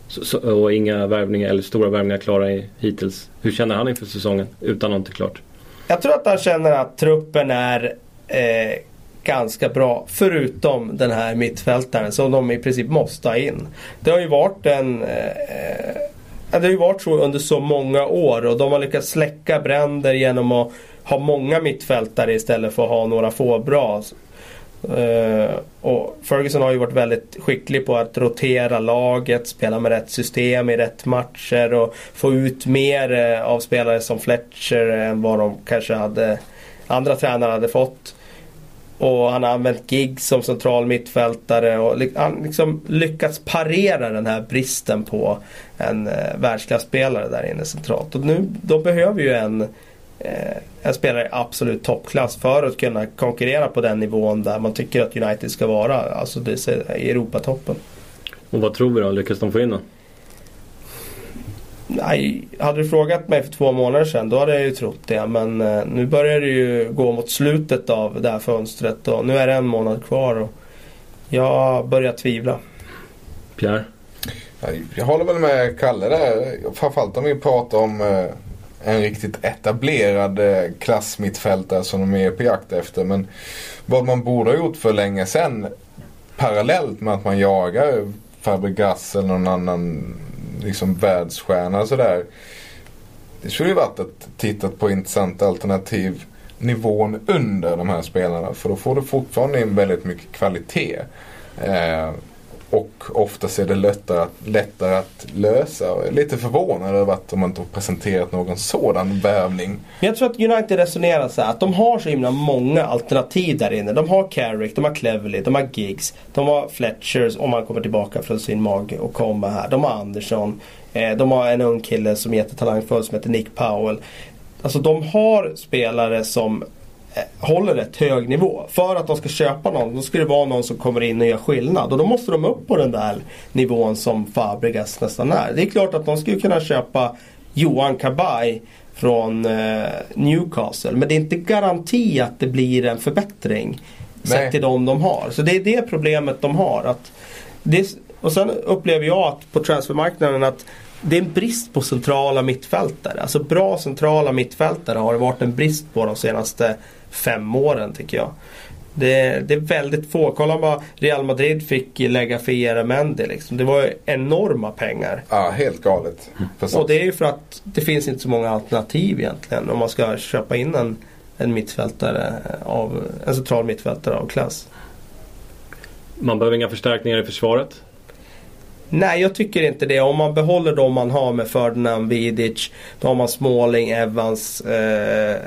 så, och inga värvningar eller stora värvningar klara i, hittills. Hur känner han inför säsongen utan någonting klart? Jag tror att han känner att truppen är eh, ganska bra. Förutom den här mittfältaren som de i princip måste ha in. Det har ju varit en eh, eh, det har ju varit så under så många år och de har lyckats släcka bränder genom att ha många mittfältare istället för att ha några få bra. Eh, och Ferguson har ju varit väldigt skicklig på att rotera laget, spela med rätt system i rätt matcher och få ut mer eh, av spelare som Fletcher än vad de kanske hade andra tränare hade fått. Och han har använt gig som central mittfältare och han liksom lyckats parera den här bristen på en eh, världsklasspelare där inne centralt. Och nu, de behöver ju en, eh, en spelare i absolut toppklass för att kunna konkurrera på den nivån där man tycker att United ska vara. Alltså det är i Europatoppen. Och vad tror vi då? Lyckas de få in honom? Nej, hade du frågat mig för två månader sedan då hade jag ju trott det. Men eh, nu börjar det ju gå mot slutet av det här fönstret och nu är det en månad kvar. Och jag börjar tvivla. Pierre? Jag håller väl med Kalle där. Framförallt om vi pratar om eh, en riktigt etablerad eh, klassmittfältare som de är på jakt efter. Men vad man borde ha gjort för länge sedan parallellt med att man jagar Fabregas eller någon annan liksom världsstjärna sådär. Det skulle ju varit att titta på intressanta alternativ nivån under de här spelarna. För då får du fortfarande in väldigt mycket kvalitet. Eh, och oftast är det lättare, lättare att lösa. Jag är lite förvånad över att de inte har presenterat någon sådan värvning. Jag tror att United resonerar så här att de har så himla många alternativ där inne. De har Carrick, de har Cleverly, de har Giggs, de har Fletchers om han kommer tillbaka från sin mage och kommer här. De har Andersson, eh, de har en ung kille som är jättetalangfull som heter Nick Powell. Alltså de har spelare som håller rätt hög nivå. För att de ska köpa någon, då ska det vara någon som kommer in och gör skillnad. Och då måste de upp på den där nivån som Fabregas nästan är. Det är klart att de skulle kunna köpa Johan Kabay från eh, Newcastle. Men det är inte garanti att det blir en förbättring. Sett till de de har. Så det är det problemet de har. Att det, och sen upplever jag att på transfermarknaden att det är en brist på centrala mittfältare. Alltså bra centrala mittfältare har det varit en brist på de senaste fem åren tycker jag. Det, det är väldigt få. Kolla vad Real Madrid fick lägga för Eremendi. Liksom. Det var ju enorma pengar. Ja, helt galet. Förstås. Och det är ju för att det finns inte så många alternativ egentligen. Om man ska köpa in en, en mittfältare av, en central mittfältare av klass. Man behöver inga förstärkningar i försvaret? Nej, jag tycker inte det. Om man behåller de man har med Ferdinand Vidic. Då har man Smalling, Evans, eh,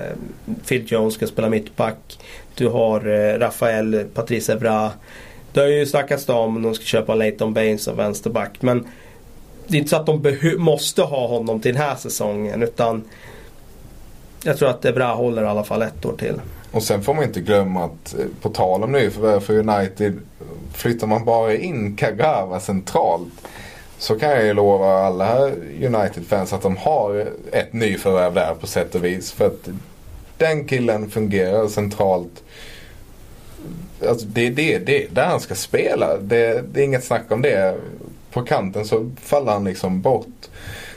Phil Jones ska spela mittback. Du har eh, Rafael, Patrice Evra. Det har ju snackats om de ska köpa Leighton Baines som vänsterback. Men det är inte så att de måste ha honom till den här säsongen. Utan jag tror att Evra håller i alla fall ett år till. Och sen får man inte glömma att eh, på tal om nyförvärv för United flyttar man bara in Kagawa centralt så kan jag ju lova alla United-fans att de har ett nyförvärv där på sätt och vis. För att den killen fungerar centralt. Alltså det är det, det, där han ska spela. Det, det är inget snack om det. På kanten så faller han liksom bort.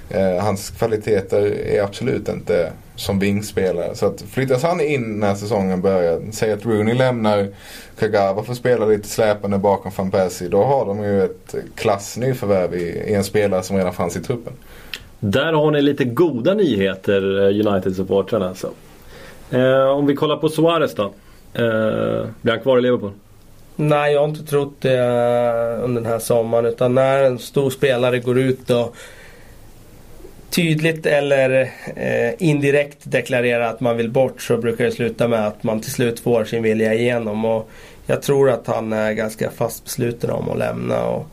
Eh, hans kvaliteter är absolut inte som vingspelare. Så att flyttas han in när säsongen börjar, säg att Rooney lämnar, Kagawa får spela lite släpande bakom van Persie. Då har de ju ett klassnyförvärv i, i en spelare som redan fanns i truppen. Där har ni lite goda nyheter eh, United-supportrarna alltså. Eh, om vi kollar på Suarez då. Eh, blir han kvar i Liverpool? Nej, jag har inte trott det eh, under den här sommaren. Utan när en stor spelare går ut och tydligt eller eh, indirekt deklarerar att man vill bort så brukar det sluta med att man till slut får sin vilja igenom. Och jag tror att han är ganska fast besluten om att lämna. Och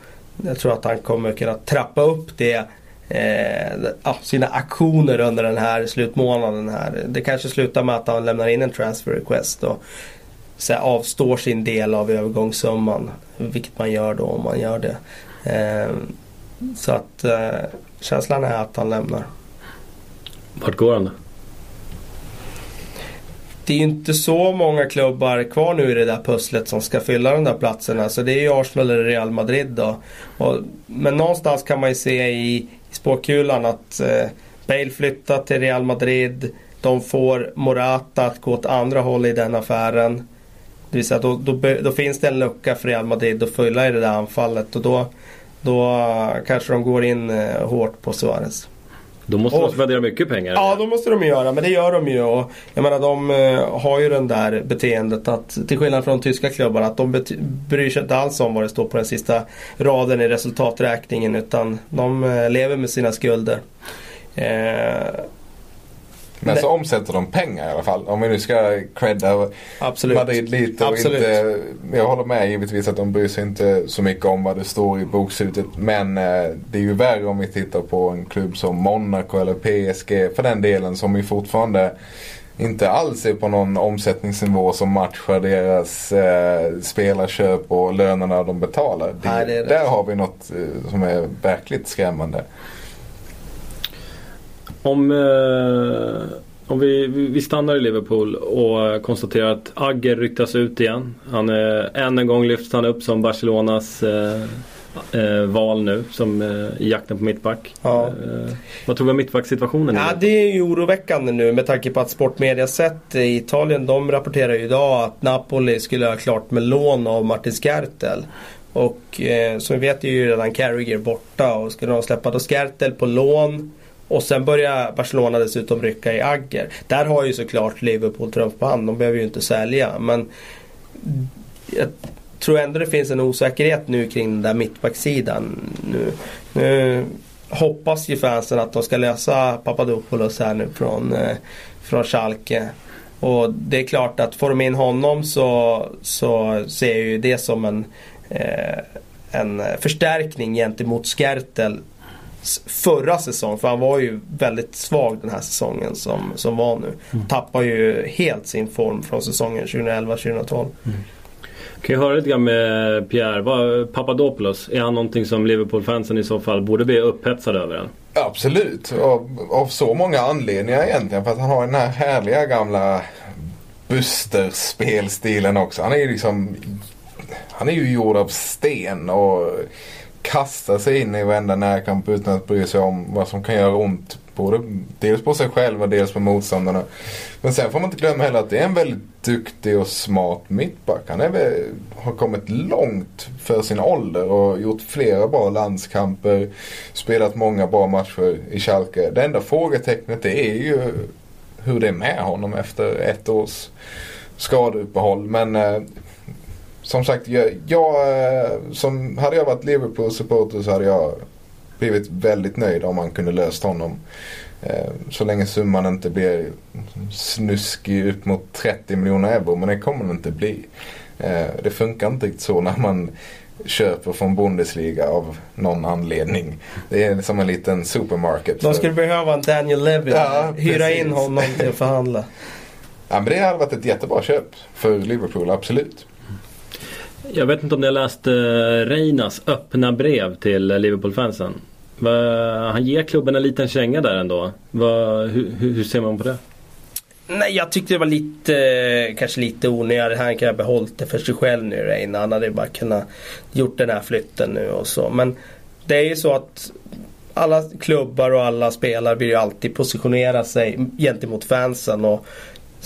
jag tror att han kommer kunna trappa upp det eh, sina aktioner under den här slutmånaden. Här. Det kanske slutar med att han lämnar in en transfer request och så här, avstår sin del av övergångssumman. Vilket man gör då om man gör det. Eh, så att eh, känslan är att han lämnar. Vart går han då? Det är ju inte så många klubbar kvar nu i det där pusslet som ska fylla de där platserna. Så det är ju Arsenal eller Real Madrid då. Och, men någonstans kan man ju se i, i spåkulan att eh, Bale flyttar till Real Madrid. De får Morata att gå åt andra håll i den affären. Det vill säga då, då, då finns det en lucka för Real Madrid att fylla i det där anfallet. Och då, då kanske de går in eh, hårt på Suarez. Då måste och, de spendera mycket pengar. Ja, då måste de göra. Men det gör de ju. Och jag menar, de uh, har ju den där beteendet att till skillnad från tyska klubbar att de bryr sig inte alls om vad det står på den sista raden i resultaträkningen. Utan de uh, lever med sina skulder. Uh, men så omsätter de pengar i alla fall. Om vi nu ska credda Absolut. Madrid lite och Absolut. inte. Jag håller med givetvis att de bryr sig inte så mycket om vad det står i bokslutet. Men eh, det är ju värre om vi tittar på en klubb som Monaco eller PSG för den delen som ju fortfarande inte alls är på någon omsättningsnivå som matchar deras eh, spelarköp och lönerna de betalar. Det, Nej, det där har vi något eh, som är verkligt skrämmande. Om, eh, om vi, vi stannar i Liverpool och konstaterar att Agger ryktas ut igen. Han är, än en gång lyfts han upp som Barcelonas eh, eh, val nu som eh, i jakten på mittback. Ja. Eh, vad tror vi om mittbacksituationen? Ja, det är ju oroväckande nu med tanke på att Sportmedia sett i Italien de rapporterar ju idag att Napoli skulle ha klart med lån av Martin Skertel. Och eh, som vi vet är ju redan Carragher borta och skulle de släppa då Skertel på lån och sen börjar Barcelona dessutom rycka i Agger. Där har ju såklart Liverpool trumf på hand. De behöver ju inte sälja. Men jag tror ändå det finns en osäkerhet nu kring den där mittbacksidan. Nu, nu hoppas ju fansen att de ska lösa Papadopoulos här nu från, eh, från Schalke. Och det är klart att får de in honom så, så ser jag ju det som en, eh, en förstärkning gentemot Skertel förra säsong. För han var ju väldigt svag den här säsongen som, som var nu. Mm. Tappar ju helt sin form från säsongen 2011-2012. Mm. Kan jag höra lite grann med Pierre. Vad, Papadopoulos, är han någonting som Liverpool-fansen i så fall borde bli upphetsade över? Än? Absolut, av, av så många anledningar egentligen. För att han har den här härliga gamla Buster-spelstilen också. Han är ju liksom Han är ju gjord av sten och kasta sig in i varenda närkamp utan att bry sig om vad som kan göra ont. Både, dels på sig själv och dels på motståndarna. Men sen får man inte glömma heller att det är en väldigt duktig och smart mittback. Han är, har kommit långt för sin ålder och gjort flera bra landskamper. Spelat många bra matcher i Schalke. Det enda frågetecknet är ju hur det är med honom efter ett års skadeuppehåll. Men eh, som sagt, jag, jag, eh, som, hade jag varit Liverpool-supporter så hade jag blivit väldigt nöjd om man kunde löst honom. Eh, så länge summan inte blir snuskig upp mot 30 miljoner euro. Men det kommer den inte bli. Eh, det funkar inte riktigt så när man köper från Bundesliga av någon anledning. Det är som en liten supermarket. De skulle behöva en Daniel Levy. Ja, hyra precis. in honom till att förhandla. Ja, men det hade varit ett jättebra köp för Liverpool, absolut. Jag vet inte om ni har läst eh, Reinas öppna brev till Liverpool-fansen. Han ger klubben en liten känga där ändå. Hur, hur, ser man på det? Nej, jag tyckte det var lite, kanske lite onödigt. Han kunde ha behållit det för sig själv nu Reina. Han hade bara kunnat gjort den här flytten nu och så. Men det är ju så att alla klubbar och alla spelare vill ju alltid positionera sig gentemot fansen. Och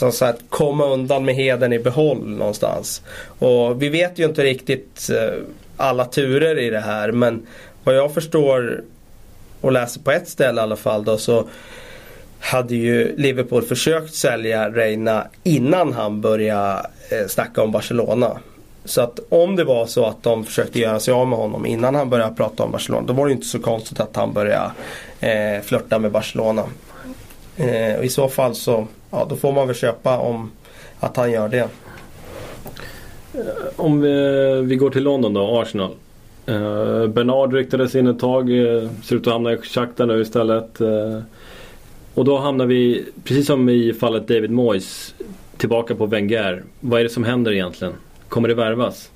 som sagt komma undan med heden i behåll någonstans. Och vi vet ju inte riktigt eh, alla turer i det här men vad jag förstår och läser på ett ställe i alla fall då så hade ju Liverpool försökt sälja Reina innan han började eh, snacka om Barcelona. Så att om det var så att de försökte göra sig av med honom innan han började prata om Barcelona då var det inte så konstigt att han började eh, flörta med Barcelona. Eh, och I så fall så ja, då får man väl köpa om att han gör det. Eh, om vi, vi går till London då, Arsenal. Eh, Bernard ryktades in ett tag. Eh, ser ut att hamna i Shakhtar nu istället. Och då hamnar vi, precis som i fallet David Moyes, tillbaka på Wenger. Vad är det som händer egentligen? Kommer det värvas?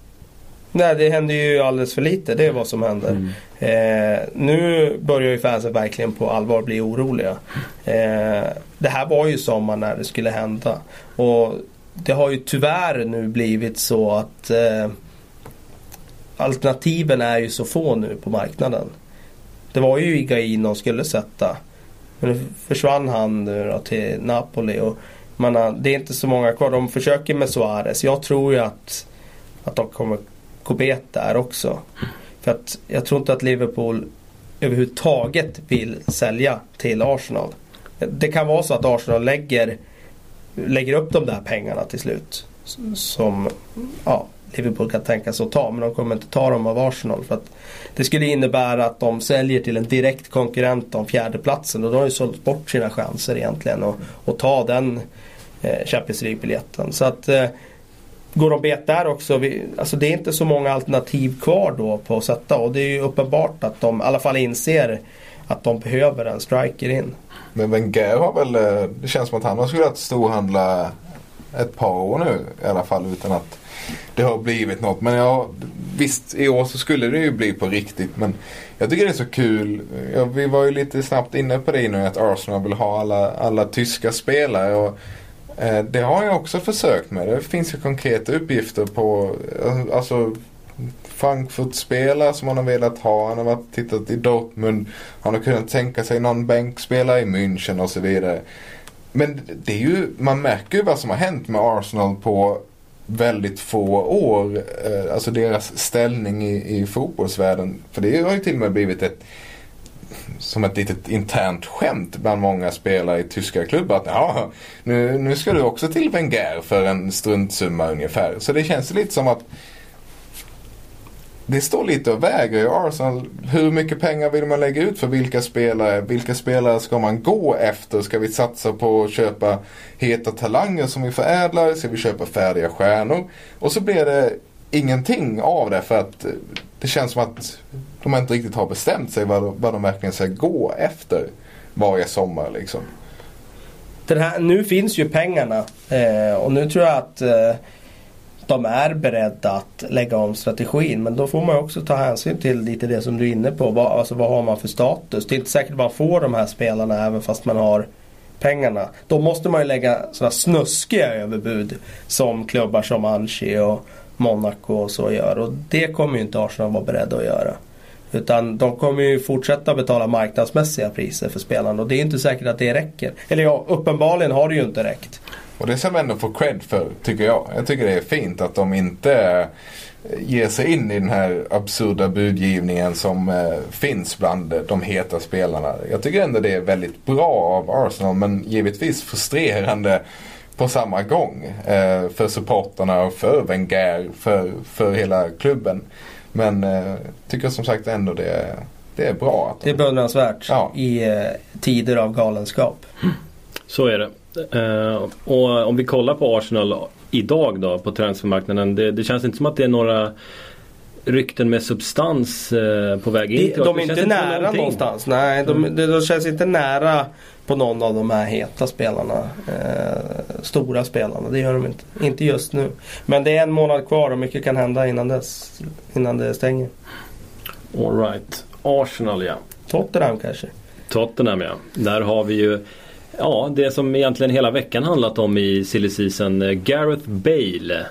Nej, det händer ju alldeles för lite. Det är vad som händer. Mm. Eh, nu börjar ju fansen verkligen på allvar bli oroliga. Eh, det här var ju sommar när det skulle hända. Och det har ju tyvärr nu blivit så att eh, alternativen är ju så få nu på marknaden. Det var ju Igain de skulle sätta. Men nu försvann han nu då till Napoli. Och man har, det är inte så många kvar. De försöker med Suarez. Jag tror ju att, att de kommer gå där också. För att jag tror inte att Liverpool överhuvudtaget vill sälja till Arsenal. Det kan vara så att Arsenal lägger, lägger upp de där pengarna till slut. Som ja, Liverpool kan tänka sig att ta. Men de kommer inte ta dem av Arsenal. För att det skulle innebära att de säljer till en direkt konkurrent om fjärdeplatsen. Och då har de ju sålt bort sina chanser egentligen. Och, ta den eh, Champions League-biljetten. Så att eh, Går de bet där också, vi, alltså det är inte så många alternativ kvar då på att sätta och det är ju uppenbart att de i alla fall inser att de behöver en striker in. Men Wenger har väl, eh, det känns som att han har skulle storhandla ett par år nu i alla fall utan att det har blivit något. Men ja, visst i år så skulle det ju bli på riktigt. Men jag tycker det är så kul. Ja, vi var ju lite snabbt inne på det nu att Arsenal vill ha alla, alla tyska spelare. Och Eh, det har jag också försökt med. Det finns ju konkreta uppgifter på eh, alltså Frankfurt-spelare som han har velat ha. Han har varit tittat i Dortmund. Han har kunnat tänka sig någon bänkspelare i München och så vidare. Men det är ju, man märker ju vad som har hänt med Arsenal på väldigt få år. Eh, alltså deras ställning i, i fotbollsvärlden. För det har ju till och med blivit ett som ett litet internt skämt bland många spelare i tyska klubbar. Att ja, nu, nu ska du också till Wenger för en struntsumma ungefär. Så det känns lite som att det står lite och väger i Arsenal. Hur mycket pengar vill man lägga ut för vilka spelare? Vilka spelare ska man gå efter? Ska vi satsa på att köpa heta talanger som vi förädlar? Ska vi köpa färdiga stjärnor? Och så blir det ingenting av det för att det känns som att de inte riktigt har bestämt sig vad de, vad de verkligen ska gå efter varje sommar. Liksom. Den här, nu finns ju pengarna eh, och nu tror jag att eh, de är beredda att lägga om strategin. Men då får man också ta hänsyn till lite det som du är inne på. Vad, alltså, vad har man för status? Det är inte säkert man får de här spelarna även fast man har pengarna. Då måste man ju lägga sådana snuskiga överbud som klubbar som Anchi och Monaco och så gör. Och det kommer ju inte Arsenal vara beredda att göra. Utan de kommer ju fortsätta betala marknadsmässiga priser för spelarna och det är inte säkert att det räcker. Eller ja, uppenbarligen har det ju inte räckt. Och det ska man ändå få cred för, tycker jag. Jag tycker det är fint att de inte eh, ger sig in i den här absurda budgivningen som eh, finns bland de heta spelarna. Jag tycker ändå det är väldigt bra av Arsenal men givetvis frustrerande på samma gång. Eh, för supporterna och för Wenger, för, för hela klubben. Men eh, tycker som sagt ändå det är, det är bra. Att de... Det är beundransvärt ja. i eh, tider av galenskap. Så är det. Eh, och om vi kollar på Arsenal idag då på transfermarknaden. Det, det känns inte som att det är några rykten med substans eh, på väg in oss. De är inte nära inte någonstans. Nej, de, mm. de, de, känns inte nära på någon av de här heta spelarna. Eh, stora spelarna. Det gör de inte. Inte just nu. Men det är en månad kvar och mycket kan hända innan, dess, innan det stänger. Alright. Arsenal ja. Tottenham kanske. Tottenham ja. Där har vi ju Ja, det som egentligen hela veckan handlat om i silly season. Eh, Gareth Bale.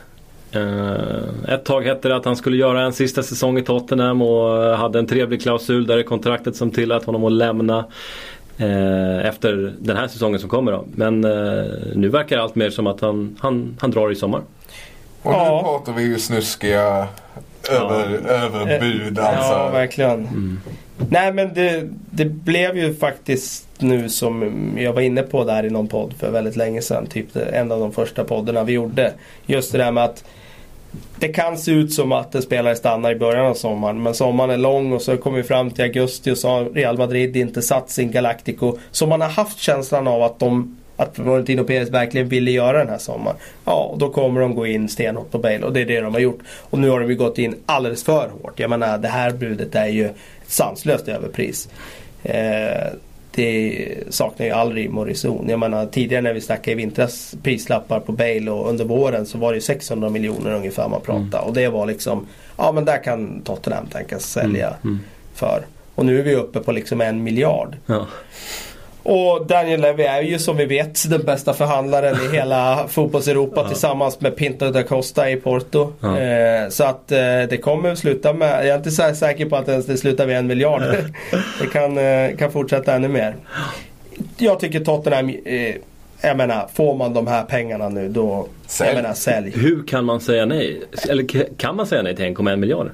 Uh, ett tag hette det att han skulle göra en sista säsong i Tottenham och hade en trevlig klausul där i kontraktet som tillät honom att lämna. Eh, efter den här säsongen som kommer då. Men eh, nu verkar allt mer som att han, han, han drar i sommar. Och nu ja. pratar vi ju snuskiga över, ja. överbud alltså. Ja, verkligen. Mm. Nej men det, det blev ju faktiskt nu som jag var inne på där i någon podd för väldigt länge sedan. Typ en av de första poddarna vi gjorde. Just det där med att det kan se ut som att en spelare stannar i början av sommaren. Men sommaren är lång och så kommer vi fram till augusti och så har Real Madrid inte satt sin Galactico. Så man har haft känslan av att de att Florentino Perez verkligen ville göra den här sommaren. Ja, och då kommer de gå in stenhårt på Bale och det är det de har gjort. Och nu har de ju gått in alldeles för hårt. Jag menar det här budet är ju ett sanslöst överpris. Eh, det saknar ju och reson. Jag menar tidigare när vi snackade i vintras prislappar på Bale och under våren så var det 600 miljoner ungefär man pratade. Mm. Och det var liksom, ja men där kan Tottenham tänkas sälja mm. Mm. för. Och nu är vi uppe på liksom en miljard. Ja. Och Daniel Levy är ju som vi vet den bästa förhandlaren i hela <laughs> fotbolls-Europa ja. tillsammans med Pinto da Costa i Porto. Ja. Eh, så att eh, det kommer sluta med, jag är inte så säker på att det slutar vid en miljard. <laughs> det kan, eh, kan fortsätta ännu mer. Jag tycker Tottenham eh, jag menar, får man de här pengarna nu då, sälj. jag menar sälj. Hur kan man säga nej? Eller kan man säga nej till 1,1 miljarder?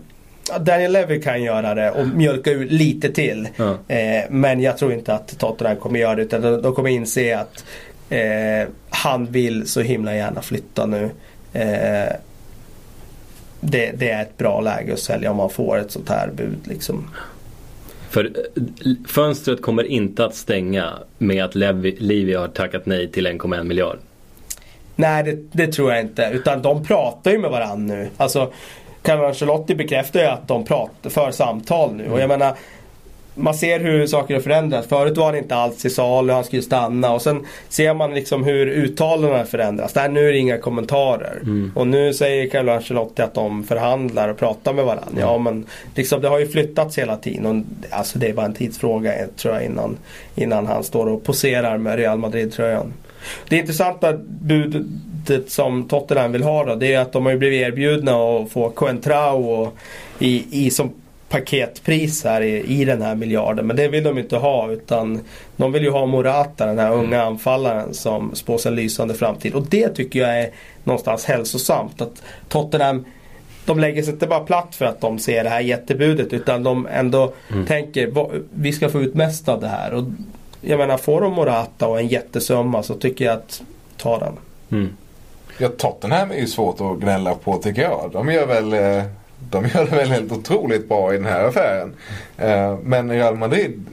Daniel Levy kan göra det och mjölka ut lite till. Ja. Eh, men jag tror inte att Tottenham kommer göra det utan de, de kommer inse att eh, han vill så himla gärna flytta nu. Eh, det, det, är ett bra läge att sälja om man får ett sånt här bud. Liksom. För fönstret kommer inte att stänga med att Levi har tackat nej till 1,1 miljard. Nej det, det, tror jag inte. Utan de pratar ju med varandra nu. Alltså Carlo Ancelotti bekräftar ju att de pratar, för samtal nu. Och jag menar man ser hur saker har förändrats. Förut var han inte alls i salu, han skulle stanna. Och sen ser man liksom hur uttalandena förändras. Där nu är det inga kommentarer. Mm. Och nu säger Carlo Ancelotti att de förhandlar och pratar med varandra. Mm. Ja men liksom, det har ju flyttats hela tiden. Och, alltså det är bara en tidsfråga tror jag innan, innan han står och poserar med Real Madrid-tröjan. Det intressanta budet som Tottenham vill ha då, det är att de har blivit erbjudna att få Coentrao i, i som paketpris här i, i den här miljarden. Men det vill de inte ha utan de vill ju ha Morata, den här unga anfallaren som spås en lysande framtid. Och det tycker jag är någonstans hälsosamt. Att Tottenham de lägger sig inte bara platt för att de ser det här jättebudet utan de ändå mm. tänker vi ska få ut mest av det här. Och jag menar får de Morata och en jättesumma så tycker jag att ta den. Mm. Ja, Tottenham är ju svårt att gnälla på tycker jag. De gör väl, eh, de gör det väl helt otroligt bra i den här affären. Eh, men Real Madrid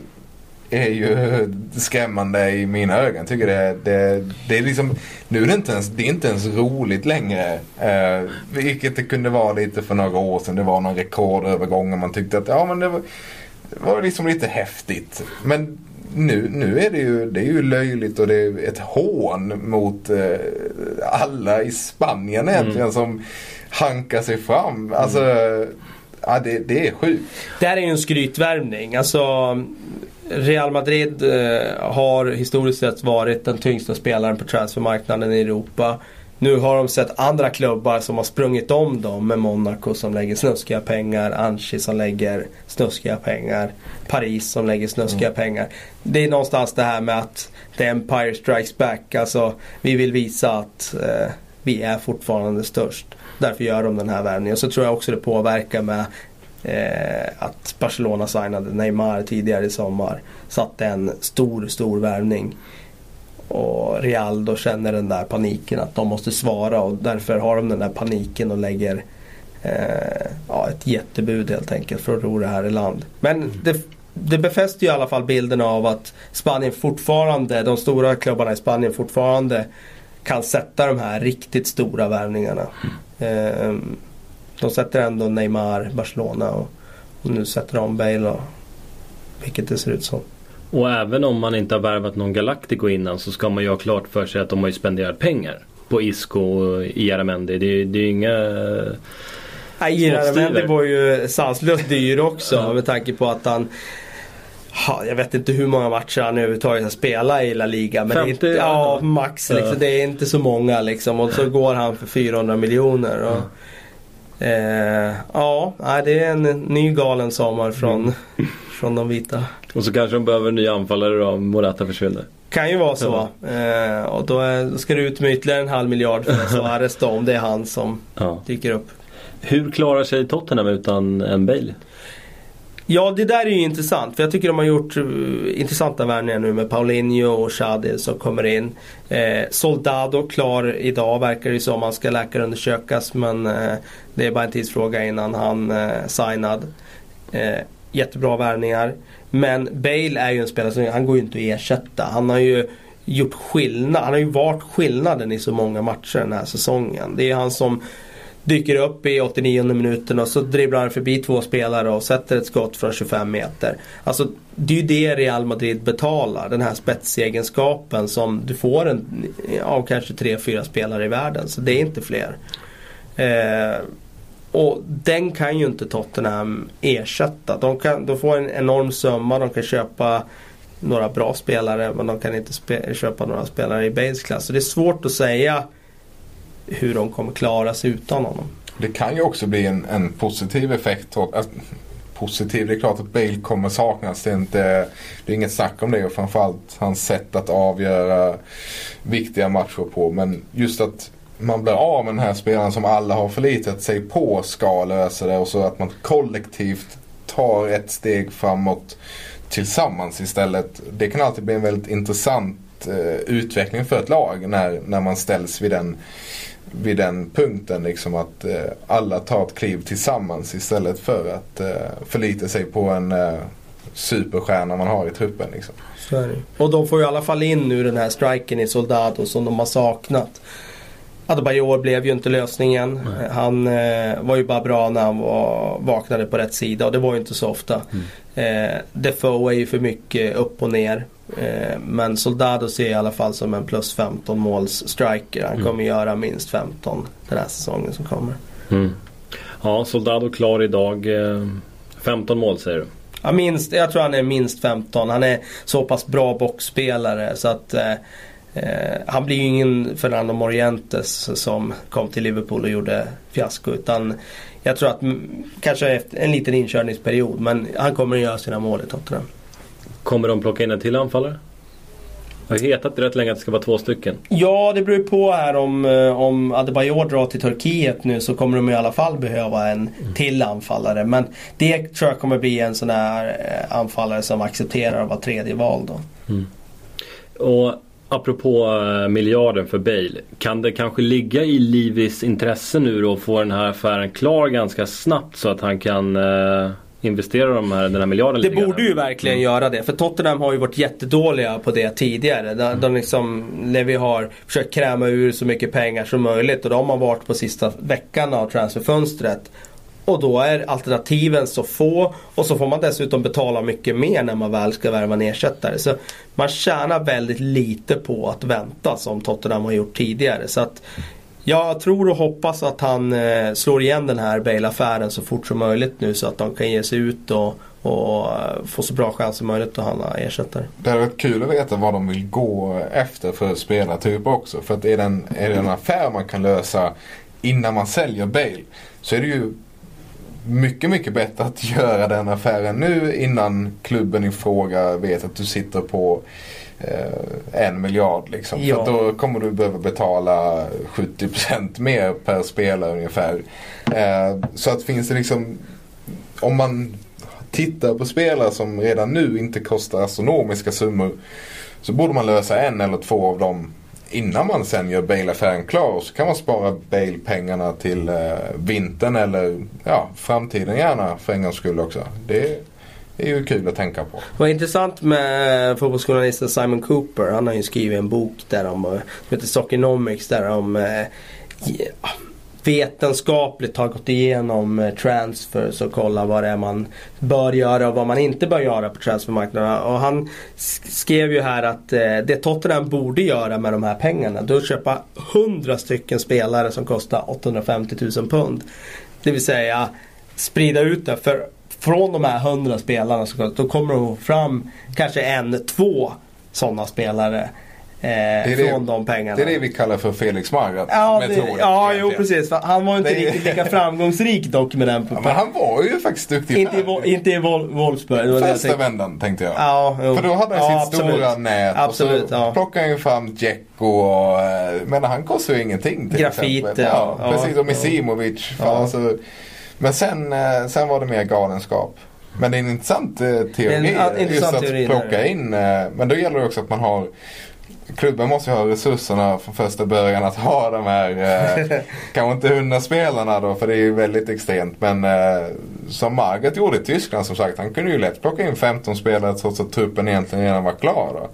är ju skrämmande i mina ögon. Tycker det, det, det är liksom, nu är det inte ens, det är inte ens roligt längre. Eh, vilket det kunde vara lite för några år sedan. Det var någon rekordövergång och man tyckte att ja men det var, det var liksom lite häftigt. Men nu, nu är det ju, det är ju löjligt och det är ett hån mot eh, alla i Spanien egentligen mm. som hankar sig fram. Alltså, mm. ja, det, det är sjukt. Det här är ju en skrytvärvning. Alltså, Real Madrid eh, har historiskt sett varit den tyngsta spelaren på transfermarknaden i Europa. Nu har de sett andra klubbar som har sprungit om dem med Monaco som lägger snuskiga pengar, Anchi som lägger snuskiga pengar, Paris som lägger snuskiga mm. pengar. Det är någonstans det här med att the Empire strikes back. Alltså vi vill visa att eh, vi är fortfarande störst. Därför gör de den här värvningen. Så tror jag också det påverkar med eh, att Barcelona signade Neymar tidigare i sommar. Satte en stor, stor värvning. Och Real då känner den där paniken att de måste svara och därför har de den där paniken och lägger eh, ja, ett jättebud helt enkelt för att ro det här i land. Men det, det befäster ju i alla fall bilden av att Spanien fortfarande, de stora klubbarna i Spanien fortfarande kan sätta de här riktigt stora värvningarna. Eh, de sätter ändå Neymar, Barcelona och, och nu sätter de Bale och vilket det ser ut som. Och även om man inte har värvat någon Galactico innan så ska man ju ha klart för sig att de har ju spenderat pengar på Isco och Iaramendi. Det, det är ju inga Nej, Iaramendi var ju sanslöst dyr också med tanke på att han jag vet inte hur många matcher han överhuvudtaget har spelat i La Liga. Men 50, det är, ja, max. Liksom, ja. Det är inte så många liksom. Och så går han för 400 miljoner. Och, eh, ja, det är en ny galen sommar från, mm. <laughs> från de vita. Och så kanske de behöver en ny anfallare då om Morata försvinner. Kan ju vara så. Ja. Eh, och då, är, då ska det ut med ytterligare en halv miljard för Suarez <laughs> då om det är han som ja. dyker upp. Hur klarar sig Tottenham utan en Bale? Ja det där är ju intressant för jag tycker de har gjort uh, intressanta värvningar nu med Paulinho och Xhadi som kommer in. Eh, Soldado klar idag verkar det som. Han ska läkarundersökas men eh, det är bara en tidsfråga innan han eh, signad. Eh, jättebra värvningar. Men Bale är ju en spelare som han går ju inte att ersätta. Han har ju gjort skillnad. Han har ju varit skillnaden i så många matcher den här säsongen. Det är han som dyker upp i 89 minuten och så dribblar han förbi två spelare och sätter ett skott från 25 meter. Alltså det är ju det Real Madrid betalar. Den här spetsegenskapen som du får en, av kanske 3-4 spelare i världen. Så det är inte fler. Eh, och den kan ju inte Tottenham ersätta. De, kan, de får en enorm summa, de kan köpa några bra spelare men de kan inte köpa några spelare i base class. Så det är svårt att säga hur de kommer klara sig utan honom. Det kan ju också bli en, en positiv effekt. Alltså, positiv, det är klart att Bale kommer saknas. Det är, inte, det är inget snack om det och framförallt hans sätt att avgöra viktiga matcher på. Men just att man blir av med den här spelaren som alla har förlitat sig på ska lösa det och så att man kollektivt tar ett steg framåt tillsammans istället. Det kan alltid bli en väldigt intressant eh, utveckling för ett lag när, när man ställs vid den, vid den punkten. Liksom att eh, alla tar ett kliv tillsammans istället för att eh, förlita sig på en eh, superstjärna man har i truppen. Liksom. Och de får i alla fall in nu den här striken i Soldado som de har saknat. Adebayor blev ju inte lösningen. Nej. Han eh, var ju bara bra när han var, vaknade på rätt sida och det var ju inte så ofta. Mm. Eh, Defoe är ju för mycket upp och ner. Eh, men Soldado ser i alla fall som en plus 15 måls striker. Han mm. kommer göra minst 15 den här säsongen som kommer. Mm. Ja, Soldado klar idag. 15 eh, mål säger du? Ja, minst, jag tror han är minst 15. Han är så pass bra boxspelare så att eh, Eh, han blir ju ingen Fernando Morientes som kom till Liverpool och gjorde fiasko. Utan jag tror att kanske efter en liten inkörningsperiod. Men han kommer att göra sina mål i Tottenham. Kommer de plocka in en till anfallare? Det har hetat rätt länge att det ska vara två stycken. Ja, det beror på här om, eh, om Adebayor drar till Turkiet nu så kommer de i alla fall behöva en mm. till anfallare. Men det tror jag kommer bli en sån här eh, anfallare som accepterar att vara tredje val då. Mm. Och Apropå eh, miljarden för Bale. Kan det kanske ligga i Livis intresse nu då att få den här affären klar ganska snabbt så att han kan uh, investera de här, den här miljarden Det borde ju verkligen mm. göra det. För Tottenham har ju varit jättedåliga på det tidigare. De, de liksom, när vi har försökt kräma ur så mycket pengar som möjligt och de har varit på sista veckan av transferfönstret. Och då är alternativen så få och så får man dessutom betala mycket mer när man väl ska värva en ersättare. Så man tjänar väldigt lite på att vänta som Tottenham har gjort tidigare. Så att jag tror och hoppas att han eh, slår igen den här Bale-affären så fort som möjligt nu så att de kan ge sig ut och, och eh, få så bra chans som möjligt att handla ersättare. Det hade varit kul att veta vad de vill gå efter för spelartyp också. För att är det, en, är det en affär man kan lösa innan man säljer Bale så är det ju mycket, mycket bättre att göra den affären nu innan klubben i fråga vet att du sitter på eh, en miljard. Liksom. Ja. För då kommer du behöva betala 70% mer per spelare ungefär. Eh, så att finns det liksom, om man tittar på spelare som redan nu inte kostar astronomiska summor så borde man lösa en eller två av dem innan man sen gör Bale-affären klar så kan man spara Bale-pengarna till eh, vintern eller ja, framtiden gärna för en gångs skull också. Det är ju kul att tänka på. Vad intressant med eh, fotbollsjournalisten Simon Cooper. Han har ju skrivit en bok där om, eh, som heter Soccernomics där om eh, vetenskapligt har gått igenom eh, transfers och kollat vad det är man bör göra och vad man inte bör göra på transfermarknaden. Och han skrev ju här att eh, det Tottenham borde göra med de här pengarna det är att köpa 100 stycken spelare som kostar 850 000 pund. Det vill säga sprida ut det. För från de här 100 spelarna så då kommer de fram kanske en, två sådana spelare Eh, det är från det, de pengarna. Det är det vi kallar för Felix Magath ja, metoden. Ja, jo precis. Han var inte det... riktigt lika framgångsrik dock med den. <laughs> Ja, men han var ju faktiskt duktig. Inte, i, inte i Wolfsburg. Första vändan tänkte jag. Ja, För då hade han ja, sitt absolut. stora nät absolut, och så ja. plockade han ju fram Dzeko och... Eh, men han kostar ju ingenting till Grafit, exempel. Ja, ja, precis. Och Misimovic. Alltså, men sen, eh, sen var det mer galenskap. Men det är en intressant teori. En, en intressant just att teori plocka där. in. Men då gäller det också att man har klubben måste ju ha resurserna från första början att ha de här, eh, <laughs> kanske inte hundra spelarna då för det är ju väldigt extremt. Men eh, som Margaret gjorde i Tyskland som sagt, han kunde ju lätt plocka in 15 spelare trots att truppen egentligen redan var klar. Då.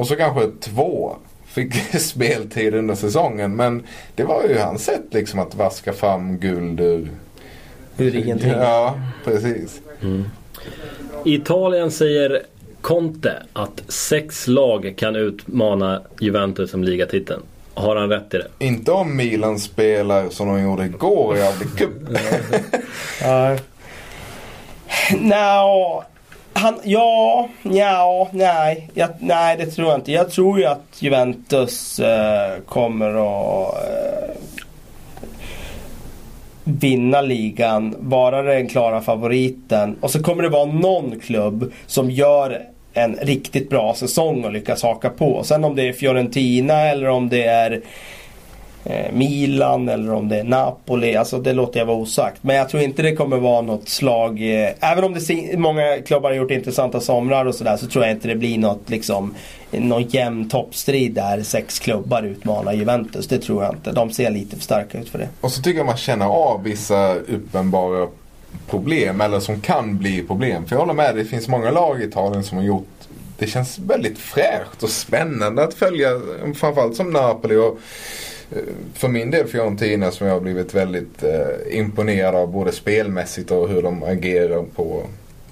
Och så kanske två fick <laughs> speltid under säsongen. Men det var ju hans sätt liksom att vaska fram guld ur... Ur ingenting. Ja, precis. I Italien säger Conte att sex lag kan utmana Juventus om ligatiteln. Har han rätt i det? Inte om Milan spelar som de gjorde igår i Audi Cup. <laughs> Ja. Nå, han, ja, ja, nej, jag, nej det tror jag inte. Jag tror ju att Juventus eh, kommer att eh, vinna ligan, vara den klara favoriten. Och så kommer det vara någon klubb som gör en riktigt bra säsong och lyckas haka på. Sen om det är Fiorentina eller om det är eh, Milan eller om det är Napoli. Alltså det låter jag vara osagt. Men jag tror inte det kommer vara något slag. Eh, även om det många klubbar har gjort intressanta somrar och sådär så tror jag inte det blir något liksom någon jämn toppstrid där sex klubbar utmanar Juventus. Det tror jag inte. De ser lite för starka ut för det. Och så tycker jag man känner av vissa uppenbara problem eller som kan bli problem. För jag håller med, det finns många lag i Italien som har gjort det känns väldigt fräscht och spännande att följa. Framförallt som Napoli och eh, för min del Fiorentina som jag har blivit väldigt eh, imponerad av både spelmässigt och hur de agerar på,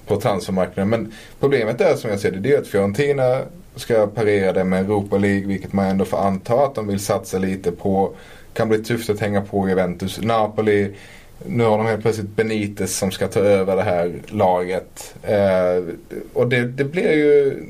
på transfermarknaden. Men problemet är som jag ser det, det är att Fiorentina ska parera det med Europa League vilket man ändå får anta att de vill satsa lite på. Kan bli tufft att hänga på Juventus. Napoli nu har de helt plötsligt Benitez som ska ta över det här laget. Eh, och det, det blir ju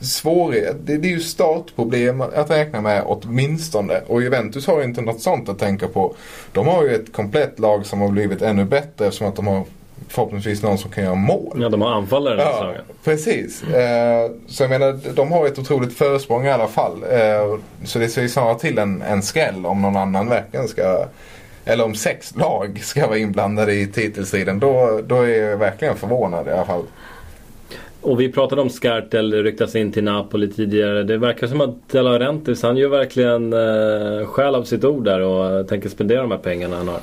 svårighet. Det, det är ju startproblem att räkna med åtminstone. Och Juventus har ju inte något sånt att tänka på. De har ju ett komplett lag som har blivit ännu bättre eftersom att de har förhoppningsvis någon som kan göra mål. Ja, de har anfallare här Ja, säsongen. precis. Eh, så jag menar, de har ett otroligt försprång i alla fall. Eh, så det ser ju snarare till en, en skräll om någon annan verkligen ska eller om sex lag ska vara inblandade i titelstriden. Då, då är jag verkligen förvånad i alla fall. Och vi pratade om Skartel ryktas in till Napoli tidigare. Det verkar som att De Laurentiis han gör verkligen eh, skäl av sitt ord där och eh, tänker spendera de här pengarna han har.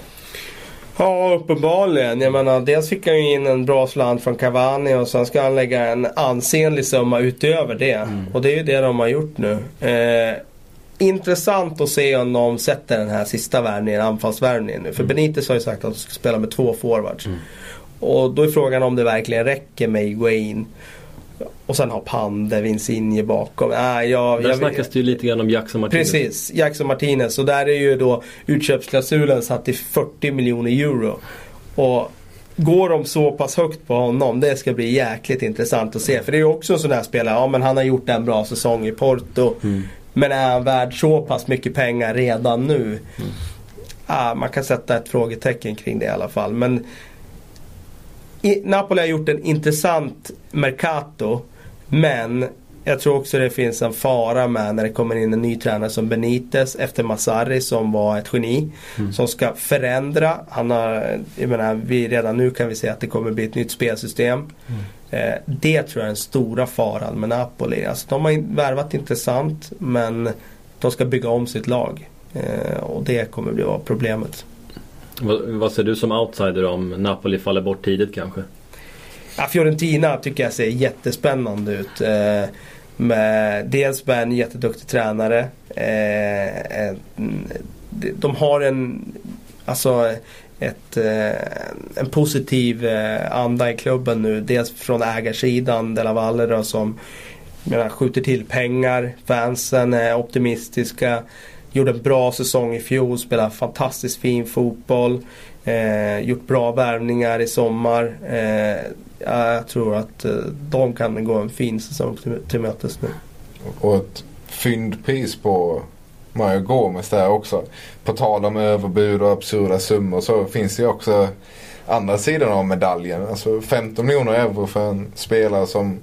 Ja, uppenbarligen. Jag menar, dels fick han ju in en bra slant från Cavani och sen ska han lägga en ansenlig summa utöver det. Och det är ju det de har gjort nu. Eh, intressant att se om de sätter den här sista värvningen, anfallsvärvningen nu. För Benitez har ju sagt att de ska spela med två forwards. Och då är frågan om det verkligen räcker med Higuain. Och sen har Pande, Insigne bakom. Äh, jag, Där jag, snackas det ju lite grann om Jackson Martinez. Precis, Jackson Martinez. Och där är ju då utköpsklausulen satt till 40 miljoner euro. Och går de så pass högt på honom, det ska bli jäkligt intressant att se. För det är ju också en sån här spelare, ja men han har gjort en bra säsong i Porto. Men är han värd så pass mycket pengar redan nu? Ah, man kan sätta ett frågetecken kring det i alla fall. Men i, Napoli har gjort en intressant Mercato. Men jag tror också det finns en fara med när det kommer in en ny tränare som Benitez efter Massari som var ett geni. Som ska förändra. Han har, jag menar, vi, redan nu kan vi se att det kommer bli ett nytt spelsystem. Eh, det tror jag är den stora faran med Napoli. Alltså, de har värvat intressant men de ska bygga om sitt lag. Eh, och det kommer bli vara problemet. Vad, vad ser du som outsider om Napoli faller bort tidigt kanske? Ja, Fiorentina tycker jag ser jättespännande ut. Eh, med, dels med en jätteduktig tränare. Eh, de har en, alltså ett, eh, en positiv eh, anda i klubben nu. Dels från ägarsidan, De La Valle då, som menar, skjuter till pengar. Fansen är optimistiska. Gjorde en bra säsong i fjol, spelar fantastiskt fin fotboll. Eh, gjort bra värvningar i sommar. Eh, jag tror att eh, de kan gå en fin säsong till, till mötes nu. Och ett fyndpris på Mario Gomez där också. På tal om överbud och absurda summor så finns det ju också andra sidan av medaljen. Alltså 15 miljoner euro för en spelare som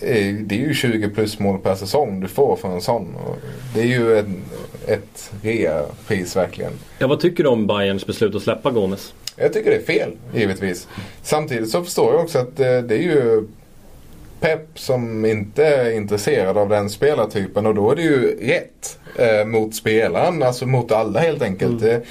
är, det är ju 20 plus mål per säsong du får för en sån. Och det är ju en, ett rea-pris verkligen. Ja, vad tycker du om Bayerns beslut att släppa Gomes? Jag tycker det är fel, givetvis. Samtidigt så förstår jag också att eh, det är ju Pep som inte är intresserad av den spelartypen och då är det ju rätt. Eh, mot spelaren, alltså mot alla helt enkelt. Mm. Det,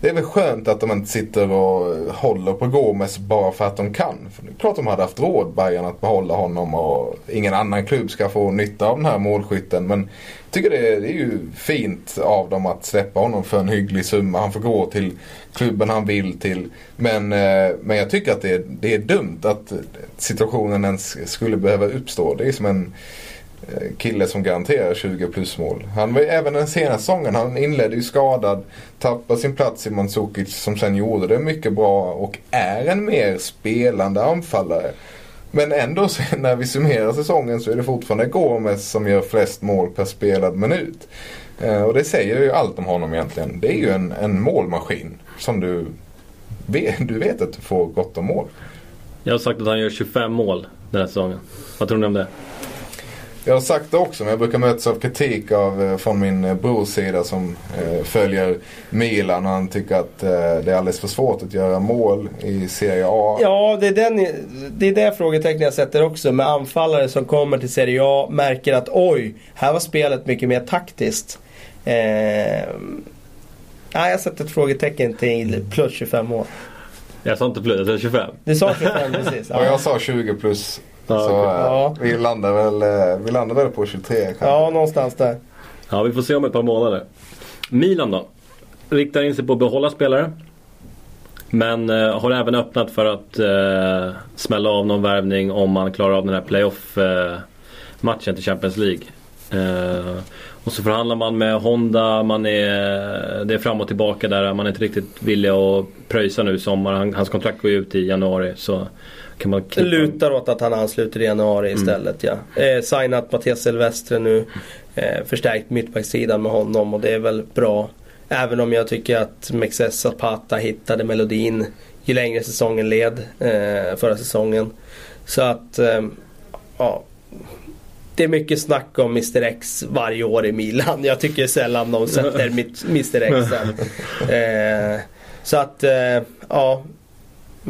det är väl skönt att de inte sitter och håller på Gomes bara för att de kan. För det är klart de hade haft råd, Bayern att behålla honom och ingen annan klubb ska få nytta av den här målskytten. Men jag tycker det är, det är ju fint av dem att släppa honom för en hygglig summa. Han får gå till klubben han vill till. Men, eh, men jag tycker att det är, det är dumt att situationen ens skulle behöva uppstå. Det är som en Eh, kille som garanterar 20 plus mål. Han var ju även den senaste säsongen, han inledde ju skadad, tappade sin plats i Mandzukic som sen gjorde det mycket bra och är en mer spelande anfallare. Men ändå så, <laughs> när vi summerar säsongen så är det fortfarande Gomes som gör flest mål per spelad minut. Eh, och det säger ju allt om honom egentligen. Det är ju en, en målmaskin som du vet, du vet att du får gott om mål. Jag har sagt att han gör 25 mål den här säsongen. Vad tror ni om det? Jag har sagt det också men jag brukar mötas av kritik av, eh, från min eh, brors sida som eh, följer Milan och han tycker att eh, det är alldeles för svårt att göra mål i Serie A. Ja, det är, den, det är det frågetecknet jag sätter också. Med anfallare som kommer till Serie A märker att oj, här var spelet mycket mer taktiskt. Eh, nej, jag sätter ett frågetecken till plus 25 år. Jag sa inte plus, jag sa 25. Du sa 25 precis. Och jag sa 20 plus. Ja, så eh, Ja. vi, landar väl, eh, vi landar väl på 23 kanske. Ja, någonstans där. Ja, vi får se om ett par månader. Milan då? Riktar in sig på att behålla spelare. Men eh, har även öppnat för att eh, smälla av någon värvning om man klarar av den här playoff-matchen till Champions League. Eh, och så förhandlar man med Honda, man är, det är fram och tillbaka där. Man är inte riktigt villig att pröjsa nu i sommar. Han, hans kontrakt går ju ut i januari. Så kan man lutar åt att han ansluter i januari Mm. istället. Ja. Eh, signat Mattias Silvestre nu. Eh, förstärkt mittbacksidan med honom och det är väl bra. Även om jag tycker att Mexes Zapata hittade melodin ju längre säsongen led eh, förra säsongen. Så att, eh, ja. Det är mycket snack om Mr X varje år i Milan. Jag tycker sällan de sätter Mr X. <laughs> Eh, så att, eh, ja.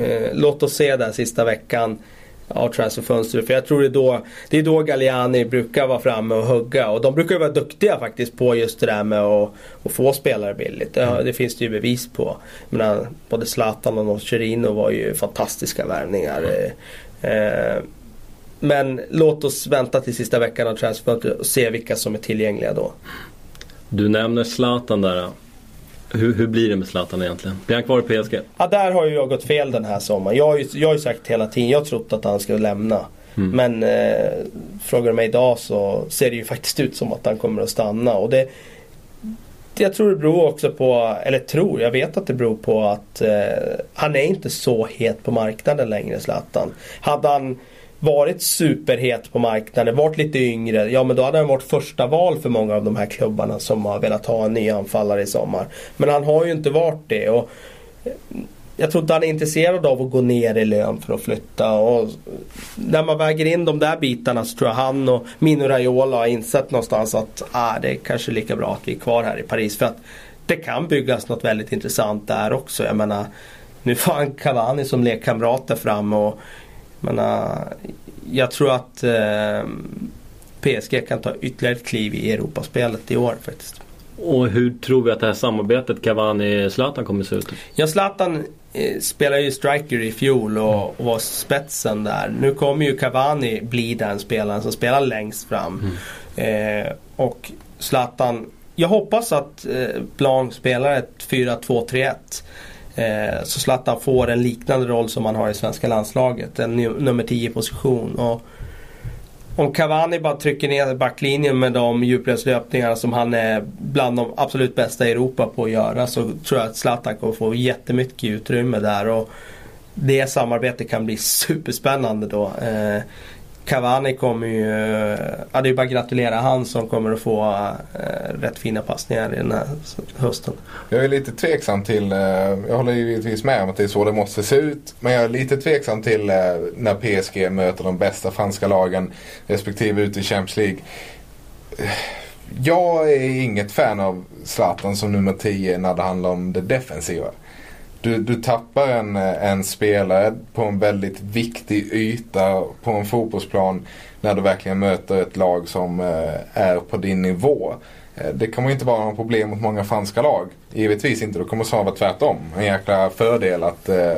Eh, låt oss se där sista veckan av transferfönstret. För jag tror det är då, det är då Galliani brukar vara framme och hugga. Och de brukar vara duktiga faktiskt på just det där med att, att få spelare billigt. Det, det finns det ju bevis på. Jag menar, både Zlatan och Nocerino var ju fantastiska värvningar. Eh, eh, men låt oss vänta till sista veckan av transferfönstret och se vilka som är tillgängliga då. Du nämner Zlatan där. Hur, hur blir det med Zlatan egentligen? Blir han kvar i PSG? Ja, där har ju jag gått fel den här sommaren. Jag har ju, jag har ju sagt hela tiden, jag har trott att han skulle lämna. Men eh, frågar du mig idag så ser det ju <laughs> faktiskt ut som att han kommer att stanna. Och det, jag tror det beror också på, eller tror, jag vet att det beror på att eh, han är inte så het på marknaden längre Zlatan. Hade han varit superhet på marknaden, varit lite yngre, ja men då hade han varit första val för många av de här klubbarna som har velat ha en ny anfallare i sommar. Men han har ju inte varit det. Och eh, jag tror inte han är intresserad av att gå ner i lön för att flytta. Och när man väger in de där bitarna så tror jag han och Mino Raiola har insett någonstans att ah, det är kanske lika bra att vi är kvar här i Paris. För att det kan byggas något väldigt intressant där också. Jag menar, nu får han Cavani som lekkamrat där fram. Och, jag, menar, jag tror att eh, PSG kan ta ytterligare ett kliv i Europaspelet i år faktiskt. Och hur tror vi att det här samarbetet Cavani-Zlatan kommer att se ut? Ja, Zlatan eh, spelade ju striker i fjol och, och var spetsen där. Nu kommer ju Cavani bli den spelaren som spelar längst fram. Eh, och Zlatan, jag hoppas att eh, Blanc spelar ett 4-2-3-1. Eh, så Zlatan får en liknande roll som han har i svenska landslaget. En nummer 10 position. Och om Cavani bara trycker ner backlinjen med de djupledslöpningarna som han är bland de absolut bästa i Europa på att göra så tror jag att Zlatan kommer få jättemycket utrymme där. Och det samarbetet kan bli superspännande då. Eh, Cavani kommer ju, ja det är bara att gratulera han som kommer att få eh, rätt fina passningar i den här hösten. Jag är lite tveksam till, eh, jag håller givetvis med om att det är så det måste se ut. Men jag är lite tveksam till eh, när PSG möter de bästa franska lagen respektive ute i Champions League. Eh, jag är inget fan av Zlatan som nummer 10 när det handlar om det defensiva. Du, du tappar en, en spelare på en väldigt viktig yta på en fotbollsplan när du verkligen möter ett lag som eh, är på din nivå. Eh, det kommer inte vara något problem mot många franska lag. Givetvis inte. Då kommer snarare vara tvärtom. En jäkla fördel att eh,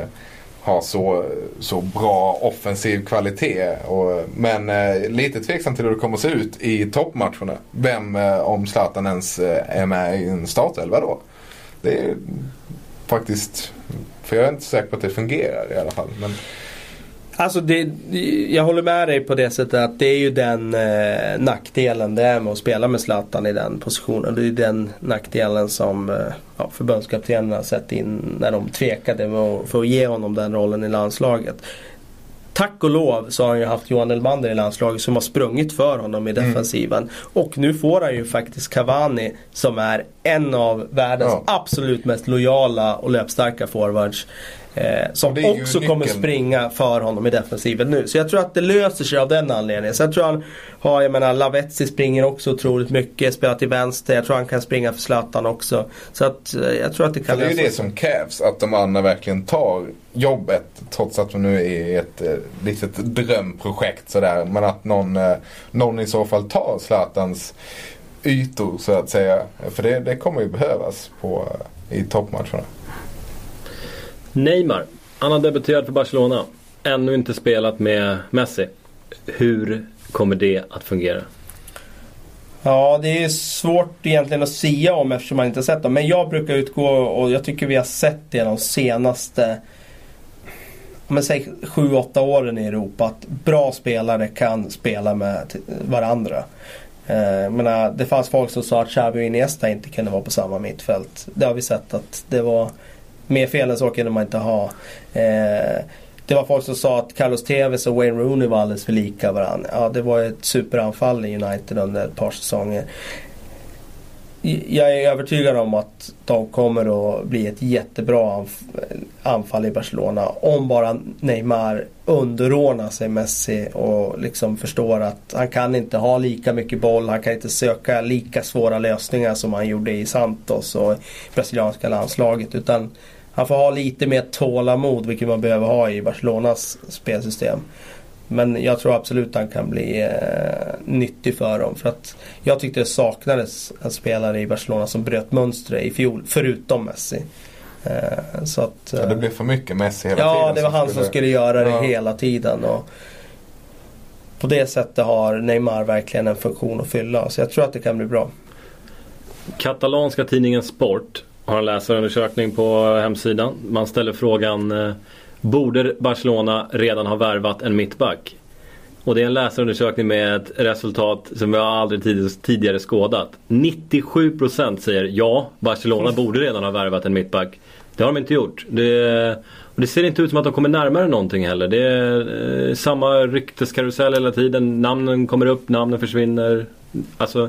ha så, så bra offensiv kvalitet. Och, men eh, lite tveksam till hur det kommer att se ut i toppmatcherna. Vem, eh, om Zlatan ens eh, är med i en startelva då. Det faktiskt, för jag är inte säker på att det fungerar i alla fall. Men... Alltså det, jag håller med dig på det sättet att det är ju den eh, nackdelen det är med att spela med Zlatan i den positionen. Det är ju den nackdelen som eh, ja, förbundskaptenerna har sett in när de tvekade med att, för att ge honom den rollen i landslaget. Tack och lov så har han ju haft Johan Elmander i landslaget som har sprungit för honom i Mm. defensiven. Och nu får han ju faktiskt Cavani som är en av världens Ja. absolut mest lojala och löpstarka forwards. Eh, som också kommer springa för honom i defensiven nu. Så jag tror att det löser sig av den anledningen. Sen tror jag han har, jag menar Lavetzi springer också otroligt mycket, spelar till vänster. Jag tror han kan springa för Zlatan också. Så att eh, jag tror att det För kan det är ju det som krävs. Att de andra verkligen tar jobbet. Trots att de nu är ett eh, litet drömprojekt sådär. Men att någon, eh, någon i så fall tar Zlatans ytor så att säga. För det, det kommer ju behövas på, eh, i toppmatcherna. Neymar, han har debuterat för Barcelona. Ännu inte spelat med Messi. Hur kommer det att fungera? Ja, det är svårt egentligen att sia om eftersom man inte har sett dem. Men jag brukar utgå och jag tycker vi har sett det de senaste om man säger 7-8 åren i Europa. Att bra spelare kan spela med varandra. Eh, menar, det fanns folk som sa att Xavi och Iniesta inte kunde vara på samma mittfält. Det har vi sett att det var mer fel än så kunde man inte ha. Eh, det var folk som sa att Carlos Tevez och Wayne Rooney var alldeles för lika varandra. Ja, det var ett superanfall i United under ett par säsonger. Jag är övertygad om att de kommer att bli ett jättebra anfall i Barcelona. Om bara Neymar underordnar sig Messi och liksom förstår att han kan inte ha lika mycket boll. Han kan inte söka lika svåra lösningar som han gjorde i Santos och brasilianska landslaget. Utan han får ha lite mer tålamod vilket man behöver ha i Barcelonas spelsystem. Men jag tror absolut han kan bli eh, nyttig för dem. För att jag tyckte det saknades en spelare i Barcelona som bröt mönstret i fjol. Förutom Messi. Eh, så att, Ja, eh, det blev för mycket Messi hela tiden. ja, det var han som skulle göra det Ja. hela tiden. Och på det sättet har Neymar verkligen en funktion att fylla. Så jag tror att det kan bli bra. Katalanska tidningen Sport har en läsarundersökning på hemsidan. Man ställer frågan eh, Borde Barcelona redan ha värvat en mittback? Och det är en läsarundersökning med ett resultat som vi aldrig tid- tidigare skådat. 97% säger ja, Barcelona borde redan ha värvat en mittback. Det har de inte gjort. Det, och det ser inte ut som att de kommer närmare någonting heller. Det är eh, samma rykteskarusell hela tiden. Namnen kommer upp, namnen försvinner. Alltså,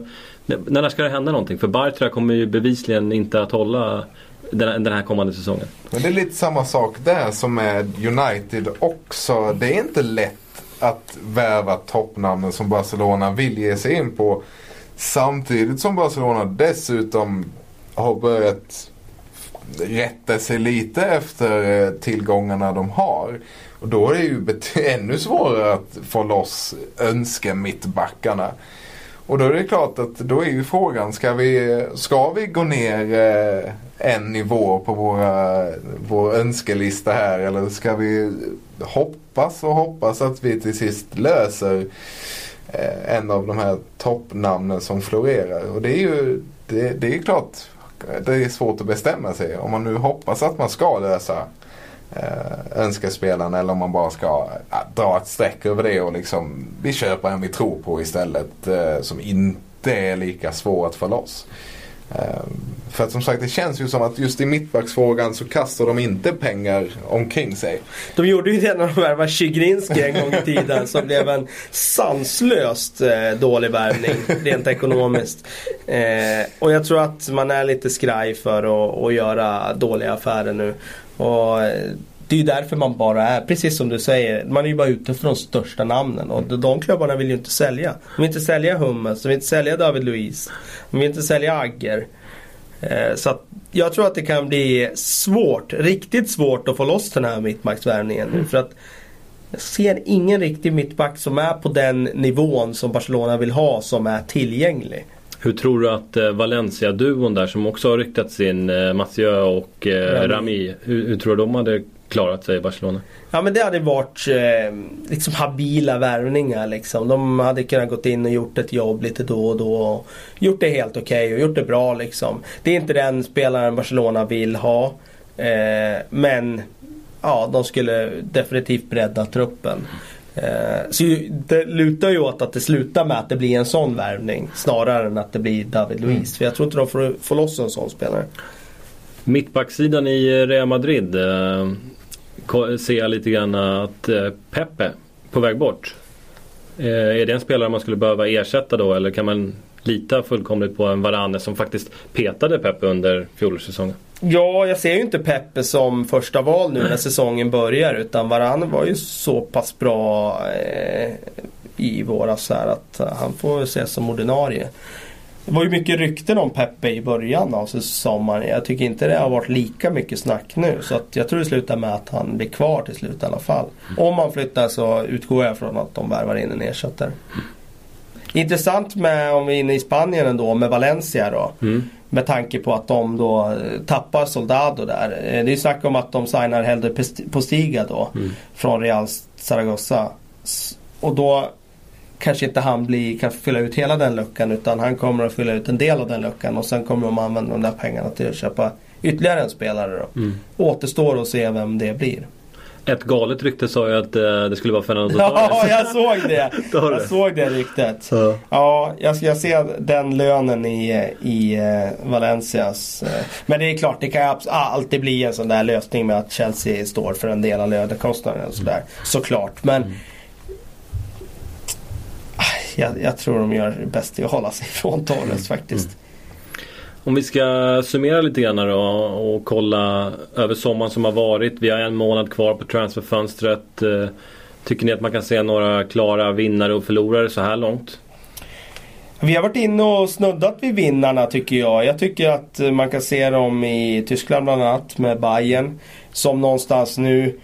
när ska det hända någonting? För Bartra kommer ju bevisligen inte att hålla den, den här kommande säsongen. Men det är lite samma sak där som med United också. Det är inte lätt att värva toppnamnen som Barcelona vill ge sig in på. Samtidigt som Barcelona dessutom har börjat rätta sig lite efter eh, tillgångarna de har. Och då är det ju <laughs> ännu svårare att få loss önskemittbackarna. Och då är det klart att då är ju frågan, ska vi, ska vi gå ner eh, en nivå på våra, vår önskelista här eller ska vi hoppas och hoppas att vi till sist löser eh, en av de här toppnamnen som florerar. Och det är ju det, det är klart det är svårt att bestämma sig. Om man nu hoppas att man ska lösa eh, eller om man bara ska eh, dra ett streck över det och liksom vi köper en vi tror på istället eh, som inte är lika svår att få loss. Eh, för att som sagt det känns ju som att just i mittbacksfrågan så kastar de inte pengar omkring sig. De gjorde ju det när de värvade Zygrinski en gång i tiden som blev en sanslöst eh, dålig värvning rent ekonomiskt. Eh, och jag tror att man är lite skraj för att, att göra dåliga affärer nu. Och eh, det är ju därför man bara är, precis som du säger, man är ju bara ute efter de största namnen. Och de, klubbarna vill ju inte sälja. De vill inte sälja Hummus, de vill inte sälja David Luiz. De vill inte sälja Agger. Eh, så att jag tror att det kan bli svårt, riktigt svårt att få loss den här mittbacksvärvningen Mm. För att Jag ser ingen riktig mittback som är på den nivån som Barcelona vill ha som är tillgänglig. Hur tror du att eh, Valencia-duon där som också har ryktats in, eh, Mathieu och eh, Rami. Hur, hur tror du de hade klarat sig i Barcelona? Ja men det hade varit eh, liksom habila värvningar liksom. De hade kunnat gått in och gjort ett jobb lite då och då. Och gjort det helt okej och gjort det bra liksom. Det är inte den spelaren Barcelona vill ha. Eh, men ja, de skulle definitivt bredda truppen. Eh, så det lutar ju åt att det slutar med att det blir en sån värvning. Snarare än att det blir David Luiz. För jag tror inte de får, får loss en sån spelare. Mittbacksidan i Real Madrid eh, ser jag lite grann att eh, Pepe på väg bort. Eh, är det en spelare man skulle behöva ersätta då eller kan man lita fullkomligt på en Varane som faktiskt petade Pepe under fjolårssäsongen? Ja, jag ser ju inte Peppe som första val nu när säsongen börjar. Utan Varane var ju så pass bra eh, i våras här att eh, han får ses som ordinarie. Det var ju mycket rykten om Peppe i början av sommaren. Jag tycker inte det har varit lika mycket snack nu. Så att jag tror det slutar med att han blir kvar till slut i alla fall. Om han flyttar så utgår jag från att de värvar in en ersättare. Intressant med, om vi är inne i Spanien ändå, med Valencia då. Mm. Med tanke på att de då eh, tappar Soldado där. Eh, Det är ju snack om att de signar Helder Pest- Postiga då. Mm. Från Real Zaragoza. Och då kanske inte han blir, kan fylla ut hela den luckan. Utan han kommer att fylla ut en del av den luckan. Och sen kommer de använda de där pengarna till att köpa ytterligare en spelare då. Mm. Återstår att se vem det blir. Ett galet rykte sa ju att eh, det skulle vara Fernando Ja, Torres. <laughs> jag såg det. <laughs> Jag såg det ryktet. Så. Ja, jag, jag ser den lönen i, i eh, Valencias. eh, Men det är klart, det kan abs- alltid bli en sån där lösning med att Chelsea står för en del av lönekostnaden. Och sådär. Såklart. Men Aj, jag, jag tror de gör bäst i att hålla sig <laughs> ifrån Torres faktiskt. Om vi ska summera lite grann då och kolla över sommaren som har varit. Vi har en månad kvar på transferfönstret. Eh, tycker ni att man kan se några klara vinnare och förlorare så här långt? Vi har varit inne och snuddat vid vinnarna tycker jag. Jag tycker att man kan se dem i Tyskland bland annat med Bayern Som någonstans nu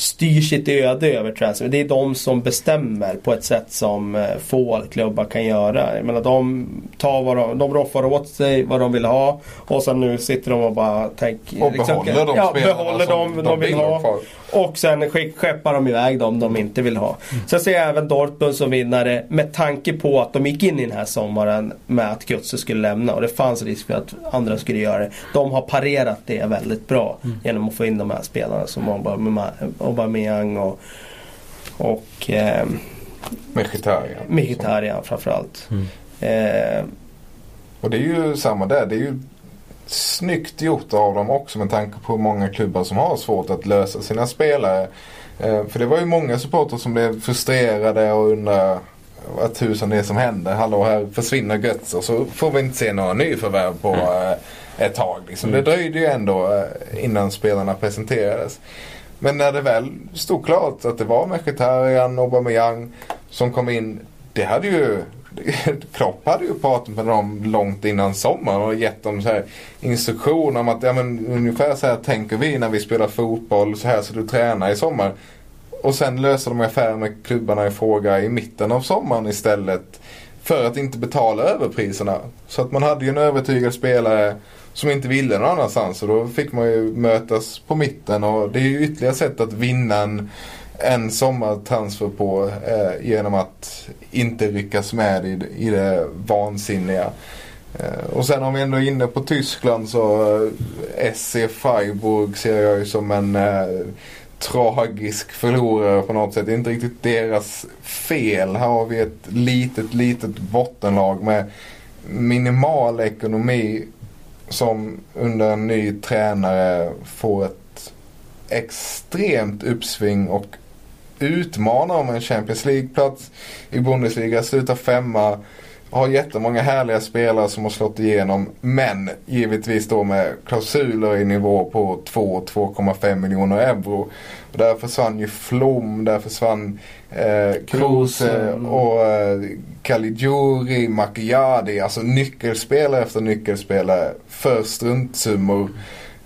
styr sitt öde över transfer. Det är de som bestämmer på ett sätt som eh, få klubbar kan göra. Jag menar, de, tar vad de, de roffar åt sig vad de vill ha och sen nu sitter de och bara tänker... Och behåller de ja, spelarna behåller som de, de vill vill ha ha. kvar. Och sen skeppar de iväg dem de inte vill ha. Sen ser jag även Dortmund som vinnare med tanke på att de gick in i den här sommaren med att Götze skulle lämna och det fanns risk för att andra skulle göra det. De har parerat det väldigt bra genom att få in de här spelarna som Aubame- Aubameyang och, och eh, Mkhitaryan. Mkhitaryan framförallt. Mm. Eh, Och det är ju samma där. Det är ju snyggt gjort av dem också med tanke på hur många klubbar som har svårt att lösa sina spelare. Eh, För det var ju många supportrar som blev frustrerade och undrade vad tusan det är som händer. Hallå här försvinner Götze och så får vi inte se några nyförvärv på eh, ett tag. Liksom. Det dröjde ju ändå eh, innan spelarna presenterades. Men när det väl stod klart att det var Mkhitaryan och Aubameyang som kom in. Det hade ju <laughs> Klopp hade ju pratat med dem långt innan sommaren och gett dem så här instruktioner om att ja, men, ungefär så här tänker vi när vi spelar fotboll. Så här ska du träna i sommar. Och sen löser de affärer med klubbarna i fråga i mitten av sommaren istället. För att inte betala överpriserna. Så att man hade ju en övertygad spelare som inte ville någon annanstans. Och då fick man ju mötas på mitten. Och det är ju ytterligare sätt att vinna en, en sommartransfer på. Eh, genom att inte ryckas med i, i det vansinniga. Eh, och sen om vi ändå är inne på Tyskland så eh, SC Freiburg ser jag ju som en eh, tragisk förlorare på något sätt. Det är inte riktigt deras fel. Här har vi ett litet, litet bottenlag med minimal ekonomi som under en ny tränare får ett extremt uppsving och utmanar om en Champions League-plats i Bundesliga. Slutar femma. Har jättemånga härliga spelare som har slått igenom. Men givetvis då med klausuler i nivå på 2-2,5 miljoner euro. Och där försvann ju Flom, där försvann eh, Kruse Mm. och eh, Caligiuri, Macchiadi. Alltså nyckelspelare efter nyckelspelare för struntsummor.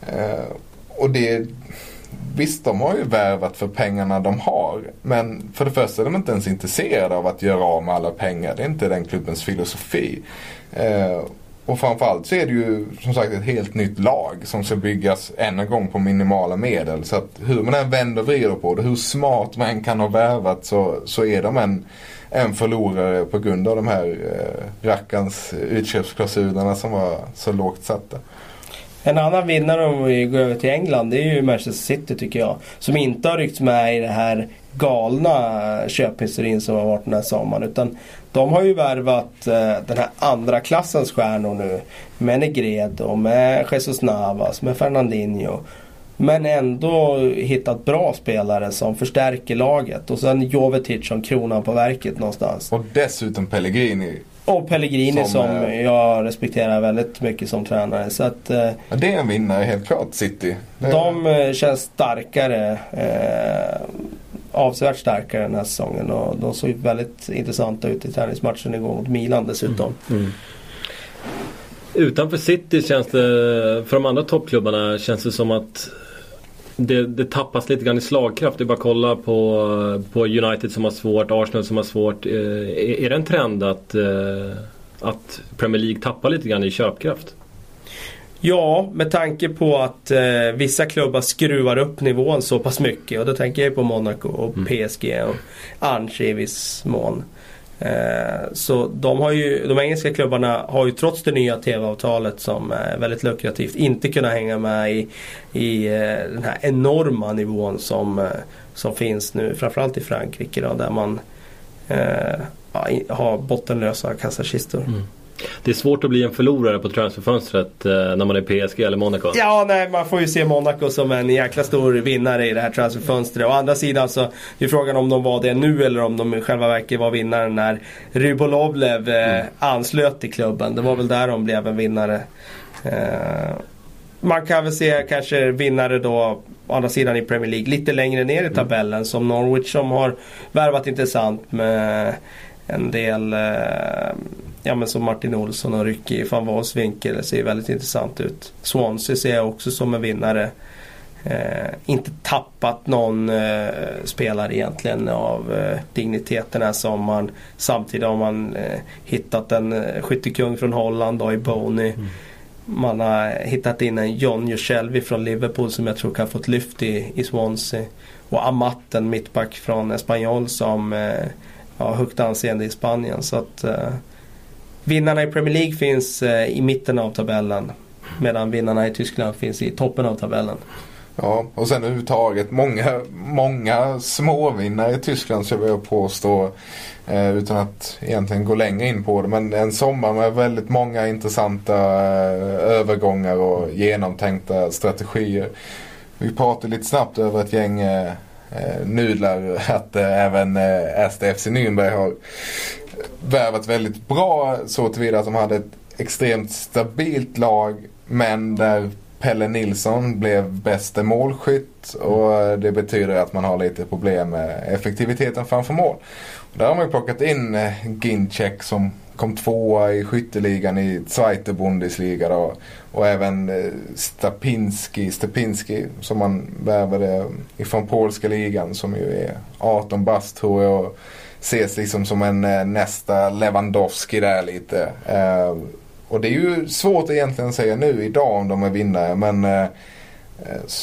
Eh, och det, visst, de har ju värvat för pengarna de har. Men för det första är de inte ens intresserade av att göra av med alla pengar. Det är inte den klubbens filosofi. Eh, och framförallt så är det ju som sagt ett helt nytt lag som ska byggas än en gång på minimala medel. Så att hur man än vänder och vrider på det, hur smart man än kan ha värvat så, så är de en, en förlorare på grund av de här eh, rackarns utköpsklausulerna som var så lågt satta. En annan vinnare om vi går över till England det är ju Manchester City tycker jag. Som inte har ryckts med i det här galna köphysterin som har varit den här sommaren. Utan de har ju värvat eh, den här andra klassens stjärnor nu. Med Negredo, med Jesus Navas, med Fernandinho. Men ändå hittat bra spelare som förstärker laget. Och sen Jovetic som kronan på verket någonstans. Och dessutom Pellegrini. Och Pellegrini som, som eh, jag respekterar väldigt mycket som tränare. Så att, eh, ja, det är en vinnare helt klart, City. Det... De eh, känns starkare. Eh, avsevärt starkare den här säsongen. Och de såg väldigt intressanta ut i träningsmatchen igår mot Milan dessutom. Mm. Mm. Utanför City känns det, för de andra toppklubbarna känns det som att det, det, tappas lite grann i slagkraft. Det är bara att kolla på, på United som har svårt, Arsenal som har svårt. Är, är det en trend att, att Premier League tappar lite grann i köpkraft? Ja, med tanke på att eh, vissa klubbar skruvar upp nivån så pass mycket. Och då tänker jag på Monaco och mm. PSG och Ange i viss mån. Eh, så de, har ju, de engelska klubbarna har ju trots det nya TV-avtalet som är väldigt lukrativt inte kunnat hänga med i, i eh, den här enorma nivån som, eh, som finns nu. Framförallt i Frankrike då, där man eh, har bottenlösa kassakistor. Mm. Det är svårt att bli en förlorare på transferfönstret eh, när man är PSG eller Monaco. Ja, nej, man får ju se Monaco som en jäkla stor vinnare i det här transferfönstret. Å andra sidan så är frågan om de var det nu eller om de i själva verket var vinnare när Rybolovlev eh, mm. anslöt till klubben. Det var väl där de blev en vinnare. Eh, man kan väl se kanske vinnare då å andra sidan i Premier League lite längre ner i mm. tabellen mm. som Norwich som har värvat intressant med en del eh, ja, men som Martin Olsson och Ricky van Waals vinkel ser väldigt intressant ut. Swansea ser jag också som en vinnare. Eh, inte tappat någon eh, spelare egentligen av eh, digniteten den här sommaren. Samtidigt har man eh, hittat en eh, skyttekung från Holland då, i Boney. Mm. Man har hittat in en John Juscelvi från Liverpool som jag tror kan få ett lyft i, i Swansea. Och Amat, en mittback från Espanyol som eh, har högt anseende i Spanien. Så att eh, Vinnarna i Premier League finns eh, i mitten av tabellen. Medan vinnarna i Tyskland finns i toppen av tabellen. Ja, och sen överhuvudtaget många, många småvinnare i Tyskland skulle jag påstå. Eh, utan att egentligen gå längre in på det. Men en sommar med väldigt många intressanta eh, övergångar och genomtänkta strategier. Vi pratade lite snabbt över ett gäng eh, eh nudlar att även eh, SDFC Nürnberg har värvat väldigt bra så tillvida att de hade ett extremt stabilt lag men där Pelle Nilsson blev bäste målskytt och det betyder att man har lite problem med effektiviteten framför mål. Och där har man ju plockat in eh, Ginczek som kom tvåa i skytteligan i Zweite Bundesliga då. Och även eh, Stapinski, Stapinski som man värvade ifrån polska ligan som ju är 18 bast tror jag ses liksom som en eh, nästa Lewandowski där lite. Eh, och det är ju svårt egentligen att säga nu idag om de är vinnare men eh,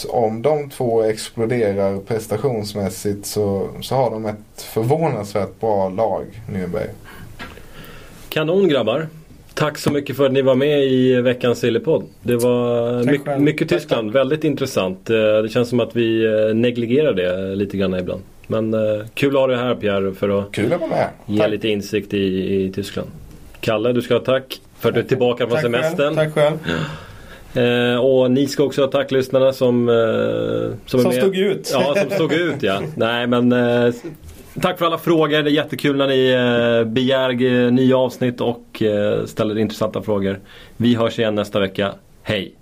om de två exploderar prestationsmässigt så, så har de ett förvånansvärt bra lag, Nürnberg. Kanon grabbar! Tack så mycket för att ni var med i veckans Sillypodd. Det var my mycket Tyskland, väldigt intressant. Det känns som att vi negligerar det lite grann ibland. Men eh, kul att ha dig här Pierre för att, kul att vara med. ge tack. lite insikt i, i Tyskland. Kalle, du ska ha tack för att du är tillbaka från semestern. Tack själv. <gasps> Eh, och ni ska också ha tack lyssnarna som, eh, som, som stod ut. Ja, som stod ut ja. <laughs> Nej men eh, Tack för alla frågor. Det är jättekul när ni eh, begär eh, nya avsnitt och eh, ställer intressanta frågor. Vi hörs igen nästa vecka. Hej!